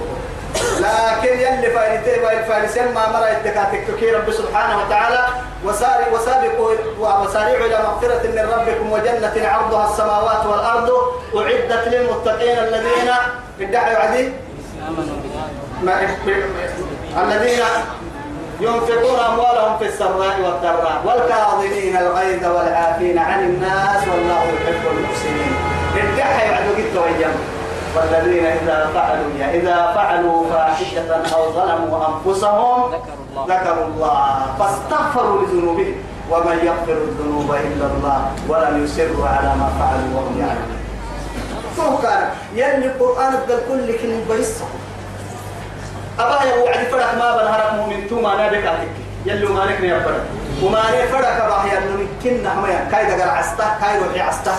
لكن يلي فاينتي باي فاينسين ما مرة الدكاتك كي رب سبحانه وتعالى وسارع وسابقوا وسارعوا إلى مغفرة من ربكم وجنة عرضها السماوات والأرض أعدت للمتقين الذين ادعوا عدي. الذين ينفقون أموالهم في السراء والضراء والكاظمين الغيظ والعافين عن الناس والله يحب المحسنين. يعدوا قلت ويجم والذين إذا فعلوا إذا فعلوا فاحشة أو ظلموا أنفسهم ذكروا الله. فاستغفروا لذنوبهم. ومن يغفر الذنوب إلا الله ولم يسروا على ما فعلوا وهم يعلمون. كان يلي القرآن بدل كل كلمة أبا يا وعد فرق ما بنهرك مؤمن. تو ما نبيك أتك يلو ما نكني يبرك وما نفرق أبا يا نمكن نحما كايدا قال عسته كايدا وحي عسته.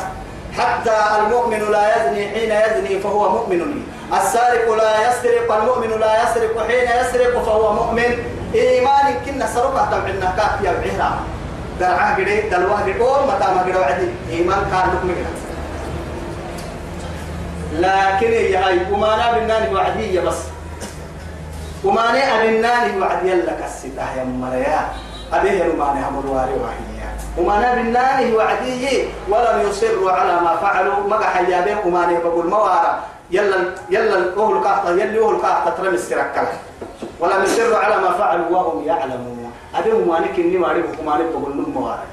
حتى المؤمن لا يزني حين يزني فهو مؤمن. السارق لا يسرق المؤمن لا يسرق حين يسرق فهو مؤمن. إيمان كنا سرقة تبعنا كاف يا بعيرا درعا قدي دلوا قدي أول متى ما قدوا عدي إيمان كان لكم لكن يا هاي وما نبي وعدية بس. وما ني أبناني وعد يلا كسيته يا مريا. أبيه ما ني أمر واري وحيا وما ني أبناني وعدي ولم يصروا على ما فعلوا. ما حيابين وما ني بقول موارا يلا يلا أهل كاحطة يلا أهل كاحطة ترمي السرقة ولم يصروا على ما فعلوا وهم يعلمون. أبيه ما ني كني واري وما ني بقول موارا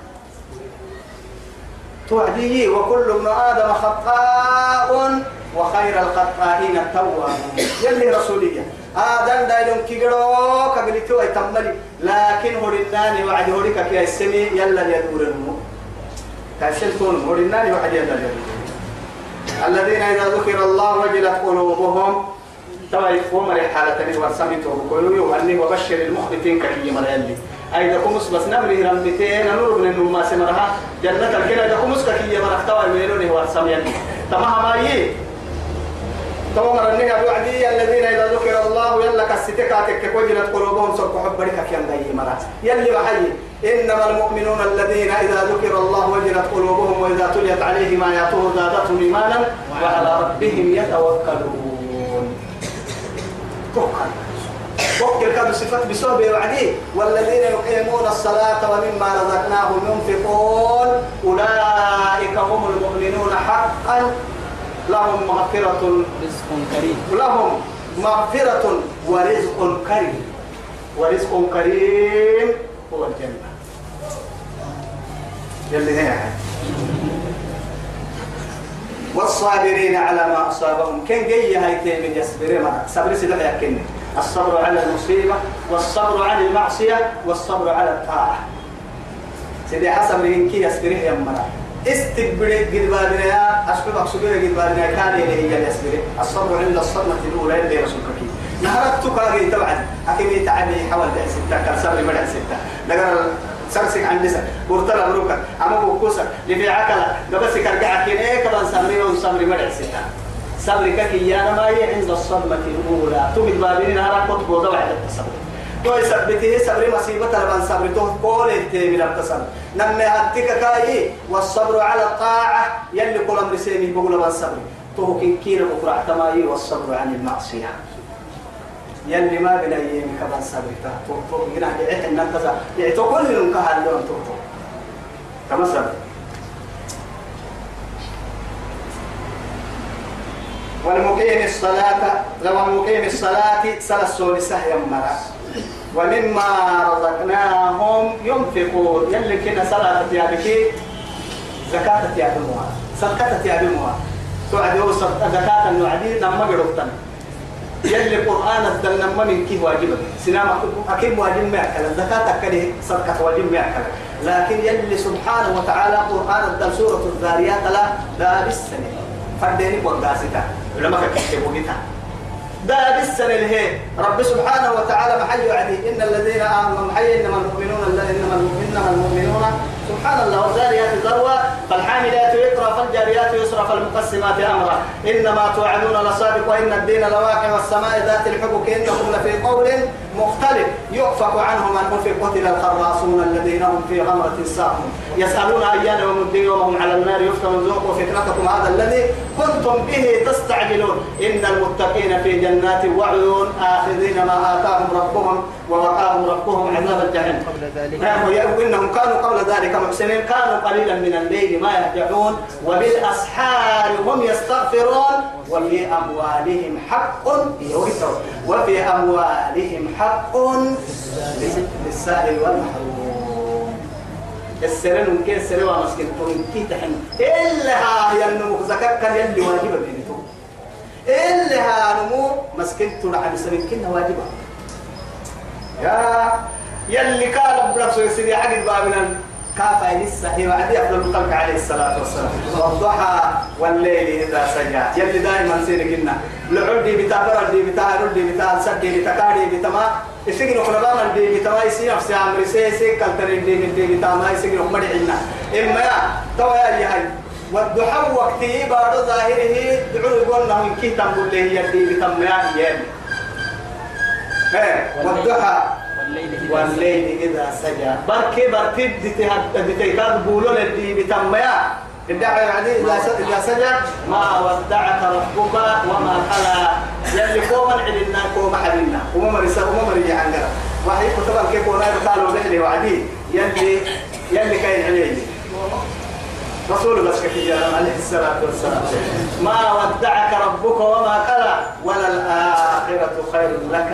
توعدي وكل ابن آدم خطاء وخير الخطائين التوابون. يلي رسولية. آدم دايلون كيغرو كغليتو يتملي لكن هوريناني وعد هوريكا كي السمي يلا يدور المو كاشلتون هوريناني وعد يلا يدور الذين إذا ذكر الله وجلت قلوبهم توا يفهم حالة ورسمته وكلوا يوهني وبشر المخبتين كي أي دكمس بس نمري رمتين نور من النما سمرها جنة الكلا دكمس كي مرحتوا يميلوني ورسميالي تمام ما يي تومر النهى وعدي الذين إذا ذكر الله يلا كستكاتك وجلت قلوبهم سرق حبرك كيان داي مرات. يلي وحي إنما المؤمنون الذين إذا ذكر الله وجلت قلوبهم وإذا تليت عليهم آياته زادتهم إيمانا وعلى ربهم يتوكلون. وكل كانوا صفات بسبب وعدي والذين يقيمون الصلاة ومما رزقناهم ينفقون أولئك هم المؤمنون حقا. لهم مغفرة رزق كريم. لهم مغفرة ورزق كريم. ورزق كريم هو الجنة. يلي هي والصابرين على ما أصابهم. كن جي هاي تيمن يصبر. ما صبر سيدنا يكن الصبر على المصيبة والصبر عن المعصية والصبر على الطاعة. سيدي حسب كي يصبر يا مرا استبرد قد بادنا أشبه أقصد قد بادنا كان إليه يصبر الصبر عند الصدمة الأولى اللي رسولك نهرتك هذه طبعا أكيد يتعدي حوالي ستة كان صبر مدى ستة. نقرأ سرسك عن لسا ورتلا مروكا أما بوكوسا لفي عكلا قبس كرجع كين إيه كمان سمري وسمري مدى ستة. سمري كي يانا ما هي عند الصدمة الأولى. تمد بابين نهار كنت بوضع واحد التصبر. تو يثبته صبر مصيبة لبن صبر تو قول انتهي من التصبر نمي هدك كاي والصبر على الطاعة يلي كل أمر سيمي بقول لبن صبر تو كين بكرة اعتماي والصبر عن المعصية يلي ما بلا يمي كمان صبر تو تو ينا يعيح الناس يعني تو كل يوم كهال لون تو تو كما صبر والمقيم الصلاة لو المقيم الصلاة سلسل سهيا مرة ومما رزقناهم ينفقون. يلي كنا صلاة تيابكي زكاة تيابموها صدقة تيابموها توعدوا زكاة النوعدي نما قربتن يلي قرآن نما من كي واجبة سنام أكيد واجب ما أكل زكاة أكله صدقة واجب ما أكل لكن يلي سبحانه وتعالى قرآن الدل سورة الذاريات لا لا بالسنة. فرديني قرقاستا لما كتبوا بيتها ده بالسنة اللي رب سبحانه وتعالى محي وعدي. إن الذين آمنوا محي إنما المؤمنون إنما إنما المؤمنون سبحان الله والذاريات ذروة فالحاملات يقرأ فالجاريات يسرى فالمقسمات أمرا. إنما توعدون لصادق وإن الدين لواقع والسماء ذات الحبك إنكم لفي قول مختلف. يؤفك عنهم من أفك قتل الخراصون الذين هم في غمرة ساهم يسألون أيان يوم الدين وهم على النار يفتنون. ذوقوا فتنتكم هذا الذي كنتم به تستعجلون. إن المتقين في جنات وعيون آخذين ما آتاهم ربهم ووقاهم ربهم عذاب الجحيم. قبل ذلك. وإنهم كانوا قبل ذلك. محسنين كانوا قليلا من الليل ما يهجعون وبالأسحار هم يستغفرون وفي أموالهم حق وفي أموالهم حق للسائل والمحروم. السرين ممكن السرين ومسكين تقول كي تحن إلا هي النمو. زكاة كان يلي واجبة بينتو إلا ها نمو مسكين تدعى بسرين كنا واجبة. يا يلي قال برسول سيدي حق بابنا. كافة لسه. هي وعدي أفضل الخلق عليه الصلاة والسلام. والضحى والليل إذا سجى. يلي دائما سيرك إنا لعدي بتا بردي بتا ردي بتا سدي بتا كاري بتا ما يسجن خلبان دي بتا ما يسي نفسي عمري سي سي كالترين دي دي بتا ما يسجن خمري عنا إما يا توا يا هاي والضحى وقتي بعد ظاهره. دعوا يقولنا من كي تنقل له يدي بتا ما يا والضحى والليل إذا سجى. بركي بركي بتيكاد بولو لدي بتميا. الدعوة يعني إذا سجى. ما ودعك ربك وما قلى يلي قوما علنا قوما حلنا وما مرسا وما مرجع عننا وحي كتب كيف ولا يقالوا بحلي وعدي. يلي يلي كاين عليه رسول الله عليه الصلاة والسلام ما ودعك ربك وما قلى ولا الآخرة خير لك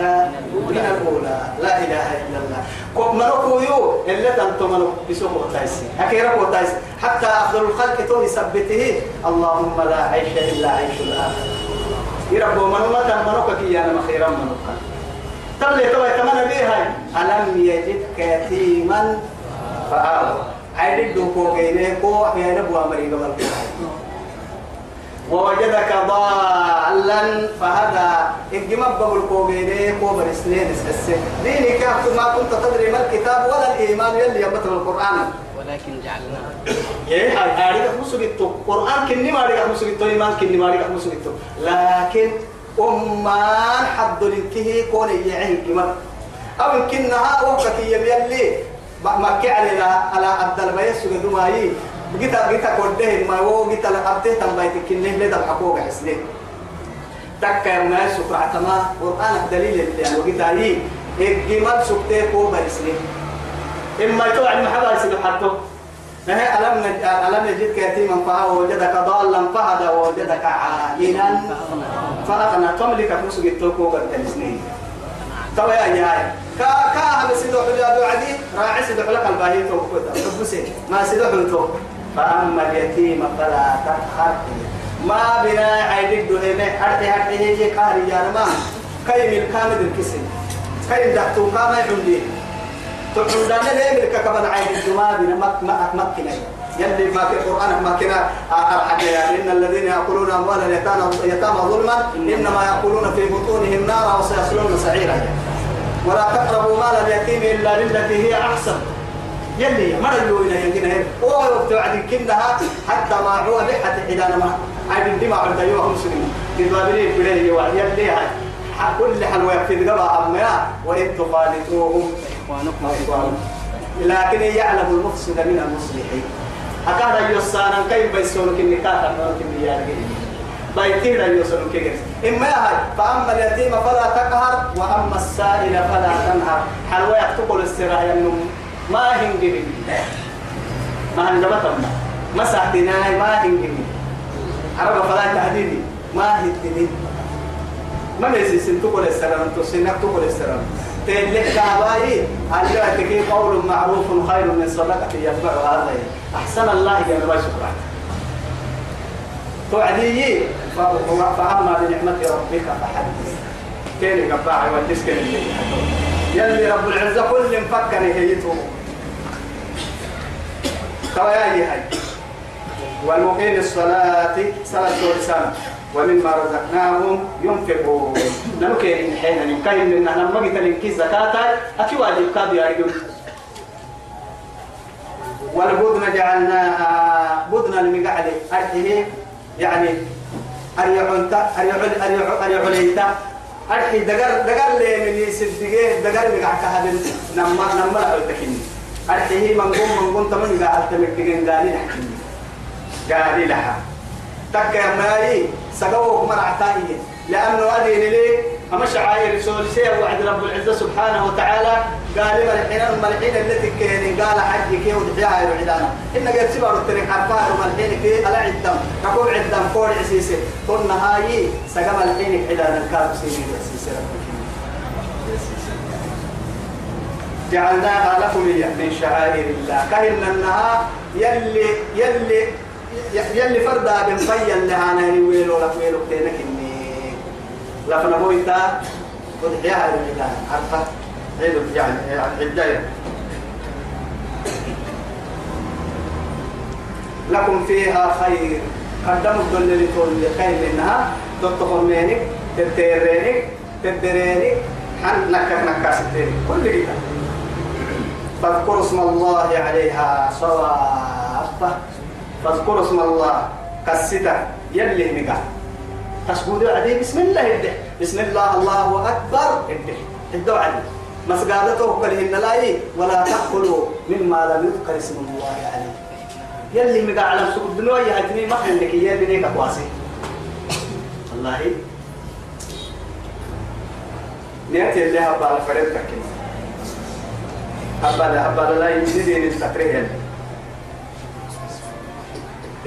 من الأولى. لا إله إلا الله. كم مركو يو اللي تنتم منو بسوق تايسي. هكيرا تايسي. حتى أفضل الخلق تو يثبته اللهم لا عيش إلا عيش الآخرة. يربو منو ما تم منو كي أنا مخيرا منو تبلي تو يتمنى بيها ألم يجدك يتيما فآوى. عيد دوكو غيره كو أحيانا بوا مريقا ملكو ووجدك ضالا فهدى إجمع بقول كوبيني كوبر سنين السن ديني كافت ما كنت تدري ما الكتاب ولا الإيمان يلي يبطل القرآن ولكن جعلنا إيه هاي هاي مسويتو قرآن كني ما عليك مسويتو إيمان كني ما عليك مسويتو لكن أمان حد لنكه كون يعين كمان أو يمكنها وقت يلي ما كعلنا على عبد الميسر دمائي جيتا جيتا كوده ما هو جيتا لقبته تم بيتك كنه لدا الحقوق حسنين تكا ما سكر عتما قرآن الدليل اللي يعني جيتا هي الجمال سكته كو برسنين إما يتوع المحبة يسيب حتى نهي ألم. ألم يجدك يتيما فهو وجدك ضالا فهدى ووجدك عائلا فأغنى تملك مسجد التوكو بالتلسنين توا يا جاي كا كا هم أبو عدي راعي سيدو حلو قلبه توكو ما سيدو حلو فأما اليتيم فلا تقهر ما بنا عيدك دهنا أرتي أرتي هي كاري يا ما كيم الكامل الكسن كيم دكتور كامل عندي تقول دانا ليه ملك عيدك ما بنا مك مك مكنا يلي ما في القرآن ما كنا يعني إن الذين يأكلون أموال اليتامى يتامى ظلما إنما يأكلون في بطونهم نارا وسيصلون سعيرا ولا تقربوا مال اليتيم إلا بالتي هي أحسن. يلي ما رجلوا إلى يجينا هو توعد كنها حتى ما هو بحة حدانا ما. عاد الدماء عند أيها المسلمين تبابلين بليه وعد يلي هاي. كل حلوة في القبع أمياء وإن تخالطوهم إخوانكم لكن يعلم المفسد من المصلحين. أكاد يوسانا كيف بيسونك النكاح؟ أمرك بيارجي بيتير يوسونك كيف إما هاي فأما اليتيم فلا تقهر وأما السائل فلا تنهر حلوة يكتب الاستراحة ينم ما هنجبي ما هنجبتهم ما ساعتنا ما هنجبي عرب فلا تهديني ما هدني ما نسي سنتقول السلام تسنك تقول السلام تلك كعباي ألا تكي قول معروف خير من صدقة يتبع هذا أحسن الله جل شكرا توعدي فأما بنعمة ربك فحدث. كين قباعي والدسك يلي رب العزة كل مفكر هيته كوايا هاي والمقيم الصلاة صلاة ولسان ومما رزقناهم ينفقون. نمكن حين نكاين من لما قلت لك زكاة أكي واجب كاد يعيدون والبدن جعلناها بدنا المقعد أرحيه يعني أريعونتا أريعون أريعون أريعونيتا. أرحي دقر دقر لي من يسدقه دقر مقعد هذا نما نما لا تكني أرحيه من قوم من قوم تمن قاعد تمكتين قالي لحكي قالي لها تكا ماي سقوه مرعتانية لأنه أدين لي أما شعائر رسول سير وعد رب العزة سبحانه وتعالى قال ملحين الملحين التي كان قال حج كي ودعاء العدانا إن قد سبر التريك حرفاء الملحين كي ألا عدم كقول عدم فور عسيسي. قلنا هاي سقم ملحين عدانا. الكاب سيدي عسيسي جعلناها لكم من شعائر الله. كهن النهار يلي يلي يلي فردا بن فيا لها أنا ويلو لك ويلو كينك. اني لفنا بويتا ودعيها للعيدان عرفة عيد يعني العداية لكم فيها خير. قدموا الدل تقول خير منها. تطفل منك تتيرينك تدرينك حن نكر نكاستين كل كده فاذكروا اسم الله عليها صواب فاذكروا اسم الله. كستا يلي مقا. تسجدوا عليه بسم الله يده بسم الله الله أكبر يده عليه. مسجادته كلهن لا ولا تأكلوا مما لم يذكر اسم الله عليه. يلي مقا على سوق الدنيا يهتني ما عندك يا بني كواسي والله. نياتي اللي هبا على فريدك هبا هبا لا يجدي نستقريه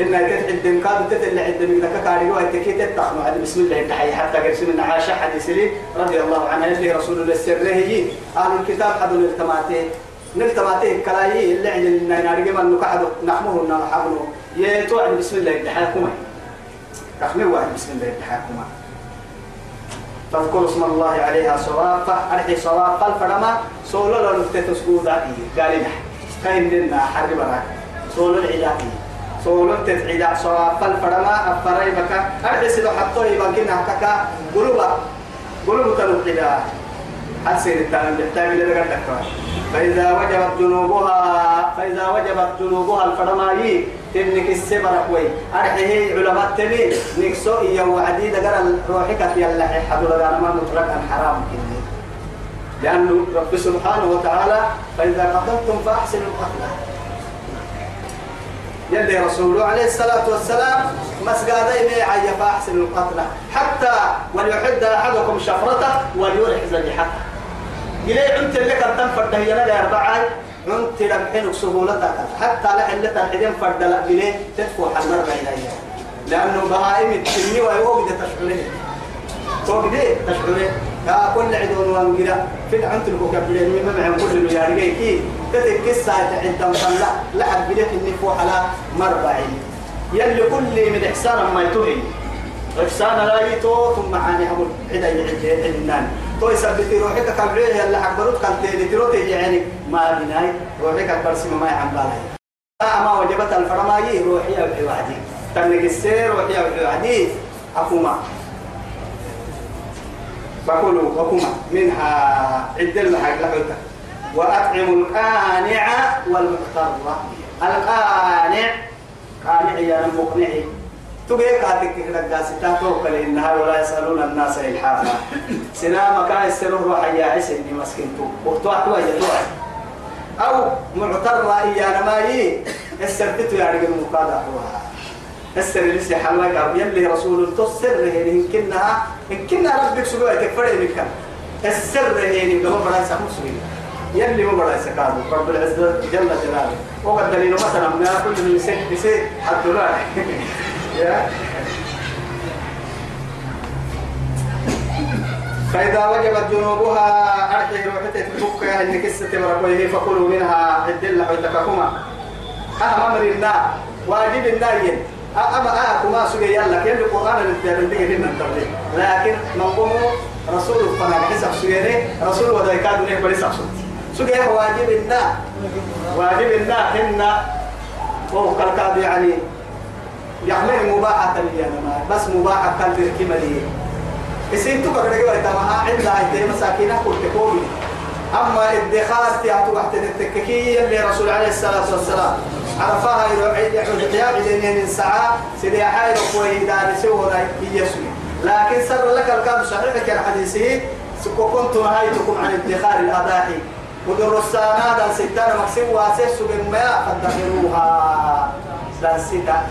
إن تتعد كاد تتل عد من ذاك كاري وهي تكيت تتخم على بسم الله التحية حتى قرسم من عائشة حديث لي رضي الله عنها اللي رسول الله السر له أهل الكتاب حدوا نلتماته نلتماته كلاي اللي عندنا نارجع من نكحد نحمه نحمه يتوعد بسم الله التحية كما تخمي واحد بسم الله التحية كما فاذكروا اسم الله عليها صواب أرحي صواب قال فرما سولو لو نفتت سكودا قال لنا كاين لنا حرب براك سولو العلاقي. سولو تتعيد صواب قال فرما أفراي بكا أرحي لو حطوه يبقينا كاكا قلوبا قلوب تنقدا حسين التعلم يحتاج إلى فإذا وجبت جنوبها فإذا وجبت جنوبها الفرماي تنك السبر كوي أرحيه علماء تني. نكسو إيا وعدي دقر روحك يلا حدو لغانا ما مطلقا حرام كني. لأنه رب سبحانه وتعالى فإذا قتلتم فأحسنوا القتل يلي رسوله عليه الصلاة والسلام مسجدين عي فأحسنوا القتل حتى وليحد أحدكم شفرته وليرح ذبيحته إلي عنت اللي كان تنفرد هي لنا أربعة عنت لبحين سهولتك حتى لحلتها الحدين فرد لا بلي تدفع حمر بين لأنه بهائم التنمي ويوجد تشعره توجد تشعره يا كل عدون وانجلا في العنت الكوكبلين مما معهم كل اللي كي تتك الساعة عندهم طلع لحد بليك النفوح على مربعين. يلي كل من إحسان ما يتوهي إحسان لا يتو ثم عاني أقول عدا النان تو يثبت روحك كبريه يلا كان تيلي تروتي يعني ما بناي روحك كبرسي ما يعمل ما وجبت الفرماي روحي أبحي وحدي تنك السير روحي أبحي وحدي أفوما بقولوا وكما منها عدل حق لحوتك وأطعم القانع والمقتر القانع قانع يا المقنع. تجي كاتك كده قاسيتا توكل إنها ولا يسألون الناس إلحافا. سلام كان يسألون روح يا عيسى إني مسكنتو وقتوا يدوا أو معتر إيانا ما يي السرتتو يعني قد مقادة حوا السر اللي حلوك أو يلي رسول هي إن كنا إن كنا ربك سبوع تكفر منك السر هي إن قبل برا سامو سوين يلي مو برا سكادو رب العزة جل جلاله. وقد دليل مثلا ما كل من سيد بسيد حتى لا فإذا وجبت جنوبها أرحي روحتي تفك إن كسة مرقوية فكلوا منها الدلة ويتككما أهم أمر الله واجب النايين أما آه كما سجى يلا كل القرآن اللي بتدري هنا التبليغ لكن نقوم رسول فنا حسب سجى رسول وذا كاد نه بلي سبسط سجى واجب النا. واجب النا هنا وهو كالكاد يعني. يعمل مباحة لي بس مباحة كان بالكمة لي إسين تو بقدر أقول تمام عند عند مساكين أقول تقولي أما الدخار تياتو تحت التككية اللي رسول عليه الصلاة والسلام. عرفها يحيى بدين من ساعة سيدي حايل قوي دار سوى يسوي. لكن سر لك الكلام صحيح كان حديثه كنت نهايتكم عن ادخار الأضاحي. ودرسانا دان ستان مكسب واسس بما فدخلوها دان ستا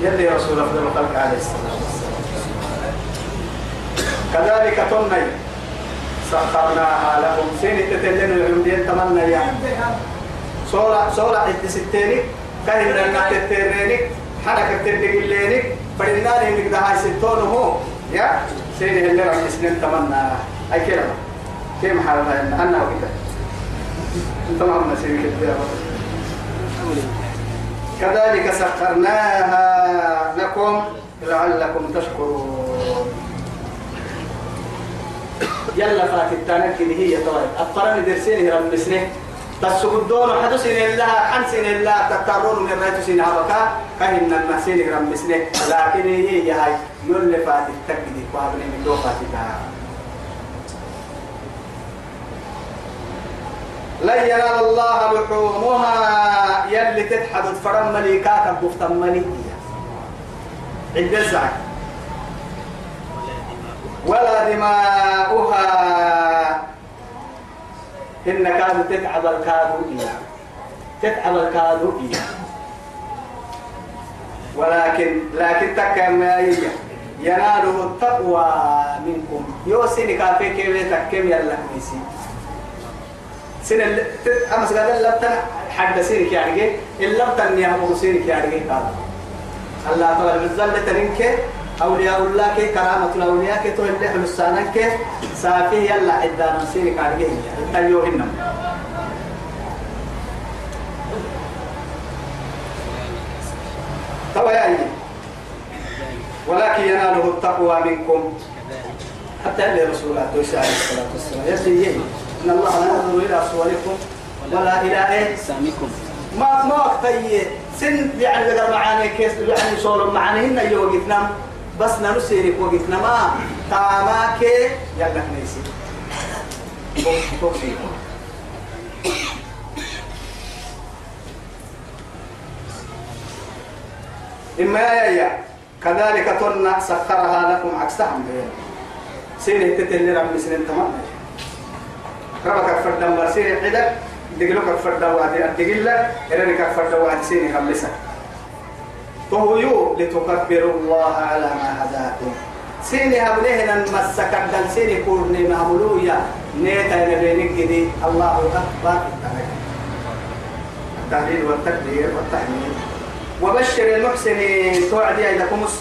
يلي رسول أفضل الخلق عليه الصلاة والسلام كذلك تني سخرناها لهم سين تتلين العمدين تمنى يعني سورة سورة حتى ستينك كهن لنا تترينك حركة تدقلينك فإننا لهم ده هاي ستون هو. يا؟ سيني اللي رح سنين تمنى. أي كلمة؟ كيف حالنا إن أنا وكذا تمام كده كذلك سخرناها. لكم لعلكم تشكرون. يلا فاتت تانك هي طيب. الطرن درسيني رب مسنه تسكدون حدو سين الله عن سين الله تترون من رأيت سين هبكا كهن المحسين رم مسنه لكن هي هاي يول فات التكدي قابل من دو فاتها لا ينال الله لحومها يلي تتحدث فرم مليكات بفتم مليكية عند الزعك ولا دماؤها. إن كادوا تتعب الكادو إياه. تتعب الكادو إياه. ولكن لكن تكم يناله التقوى منكم. يوسيني كافي كيف تكم يلا ميسي سن أما سجاد اللبتن حد سينك يعني اللبتن يا أبو سينك يعني قال الله تعالى بالزلة تنك أولياء الله كي كرامة الأولياء كي تقول اللي حلسانا كي. سافيه يلا عدنا نسيرك عليه أيوهن توا يعني ولكن يناله التقوى منكم. حتى اللي رسول الله عليه الصلاة والسلام. يسير إن الله لا ينظر إلى صوركم ولا إلى إيه؟ سامكم ما ما وقتي سن يعني بدر معاني كيس يعني صور معاني هنا يوقفنا بس نرسيرك وقفنا ما تاماك يلا نيسي. إما يا كذلك تنا سخرها لكم عكسهم سير تتلي رب سنين تمام. ربك فرد مرسير عدك دقلك فرد وادي الدقلة إرنك فرد وادي سيني خمسة فهو لتكبروا الله على ما هداكم. سيني هبلهنا مسك دل سيني كورني معمولويا نيتا نبينك دي الله أكبر. التهليل والتكبير والتحميد. وبشر المحسنين توعدي إذا كمس.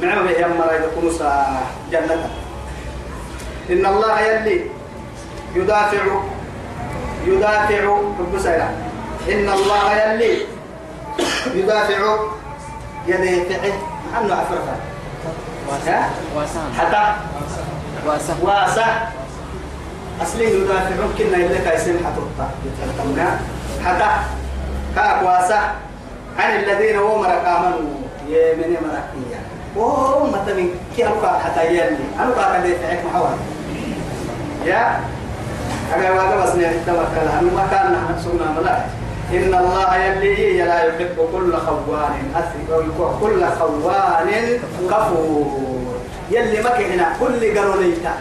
نعم به أمر إذا كمس جنة إن الله يلي يدافع يدافع إن الله يلي يدافع يلي فعه عنه عفرفة واسان حتى؟ واسان واسع. أصلي يدافعون كنا إلا كايسين حتوطا يتحكمنا. حتى؟ كاك واسع. عن الذين هم آمنوا. يمني مرقية وهم مثلا كي أبقى حتى يلي. أنا بقى كده يتعك محاولة يا. أنا واقع بس نتوكل أنا ما كان نحن سونا ملا إن الله يلي لا يحب كل خوان كل خوان كفور. يلي ما هنا كل قرونيتا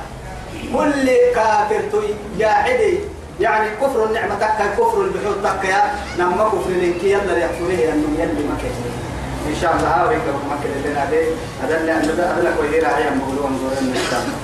كل كافر توي جاحدي يعني كفر النعمة تكا كفر البحوث تكا نما كفر لنك يلا يحفره أنه يلي ما إن شاء الله هاوي كفر ما كده لنا هذا اللي أنا أدلك ويهير عيام مغلوان دورنا إن شاء الله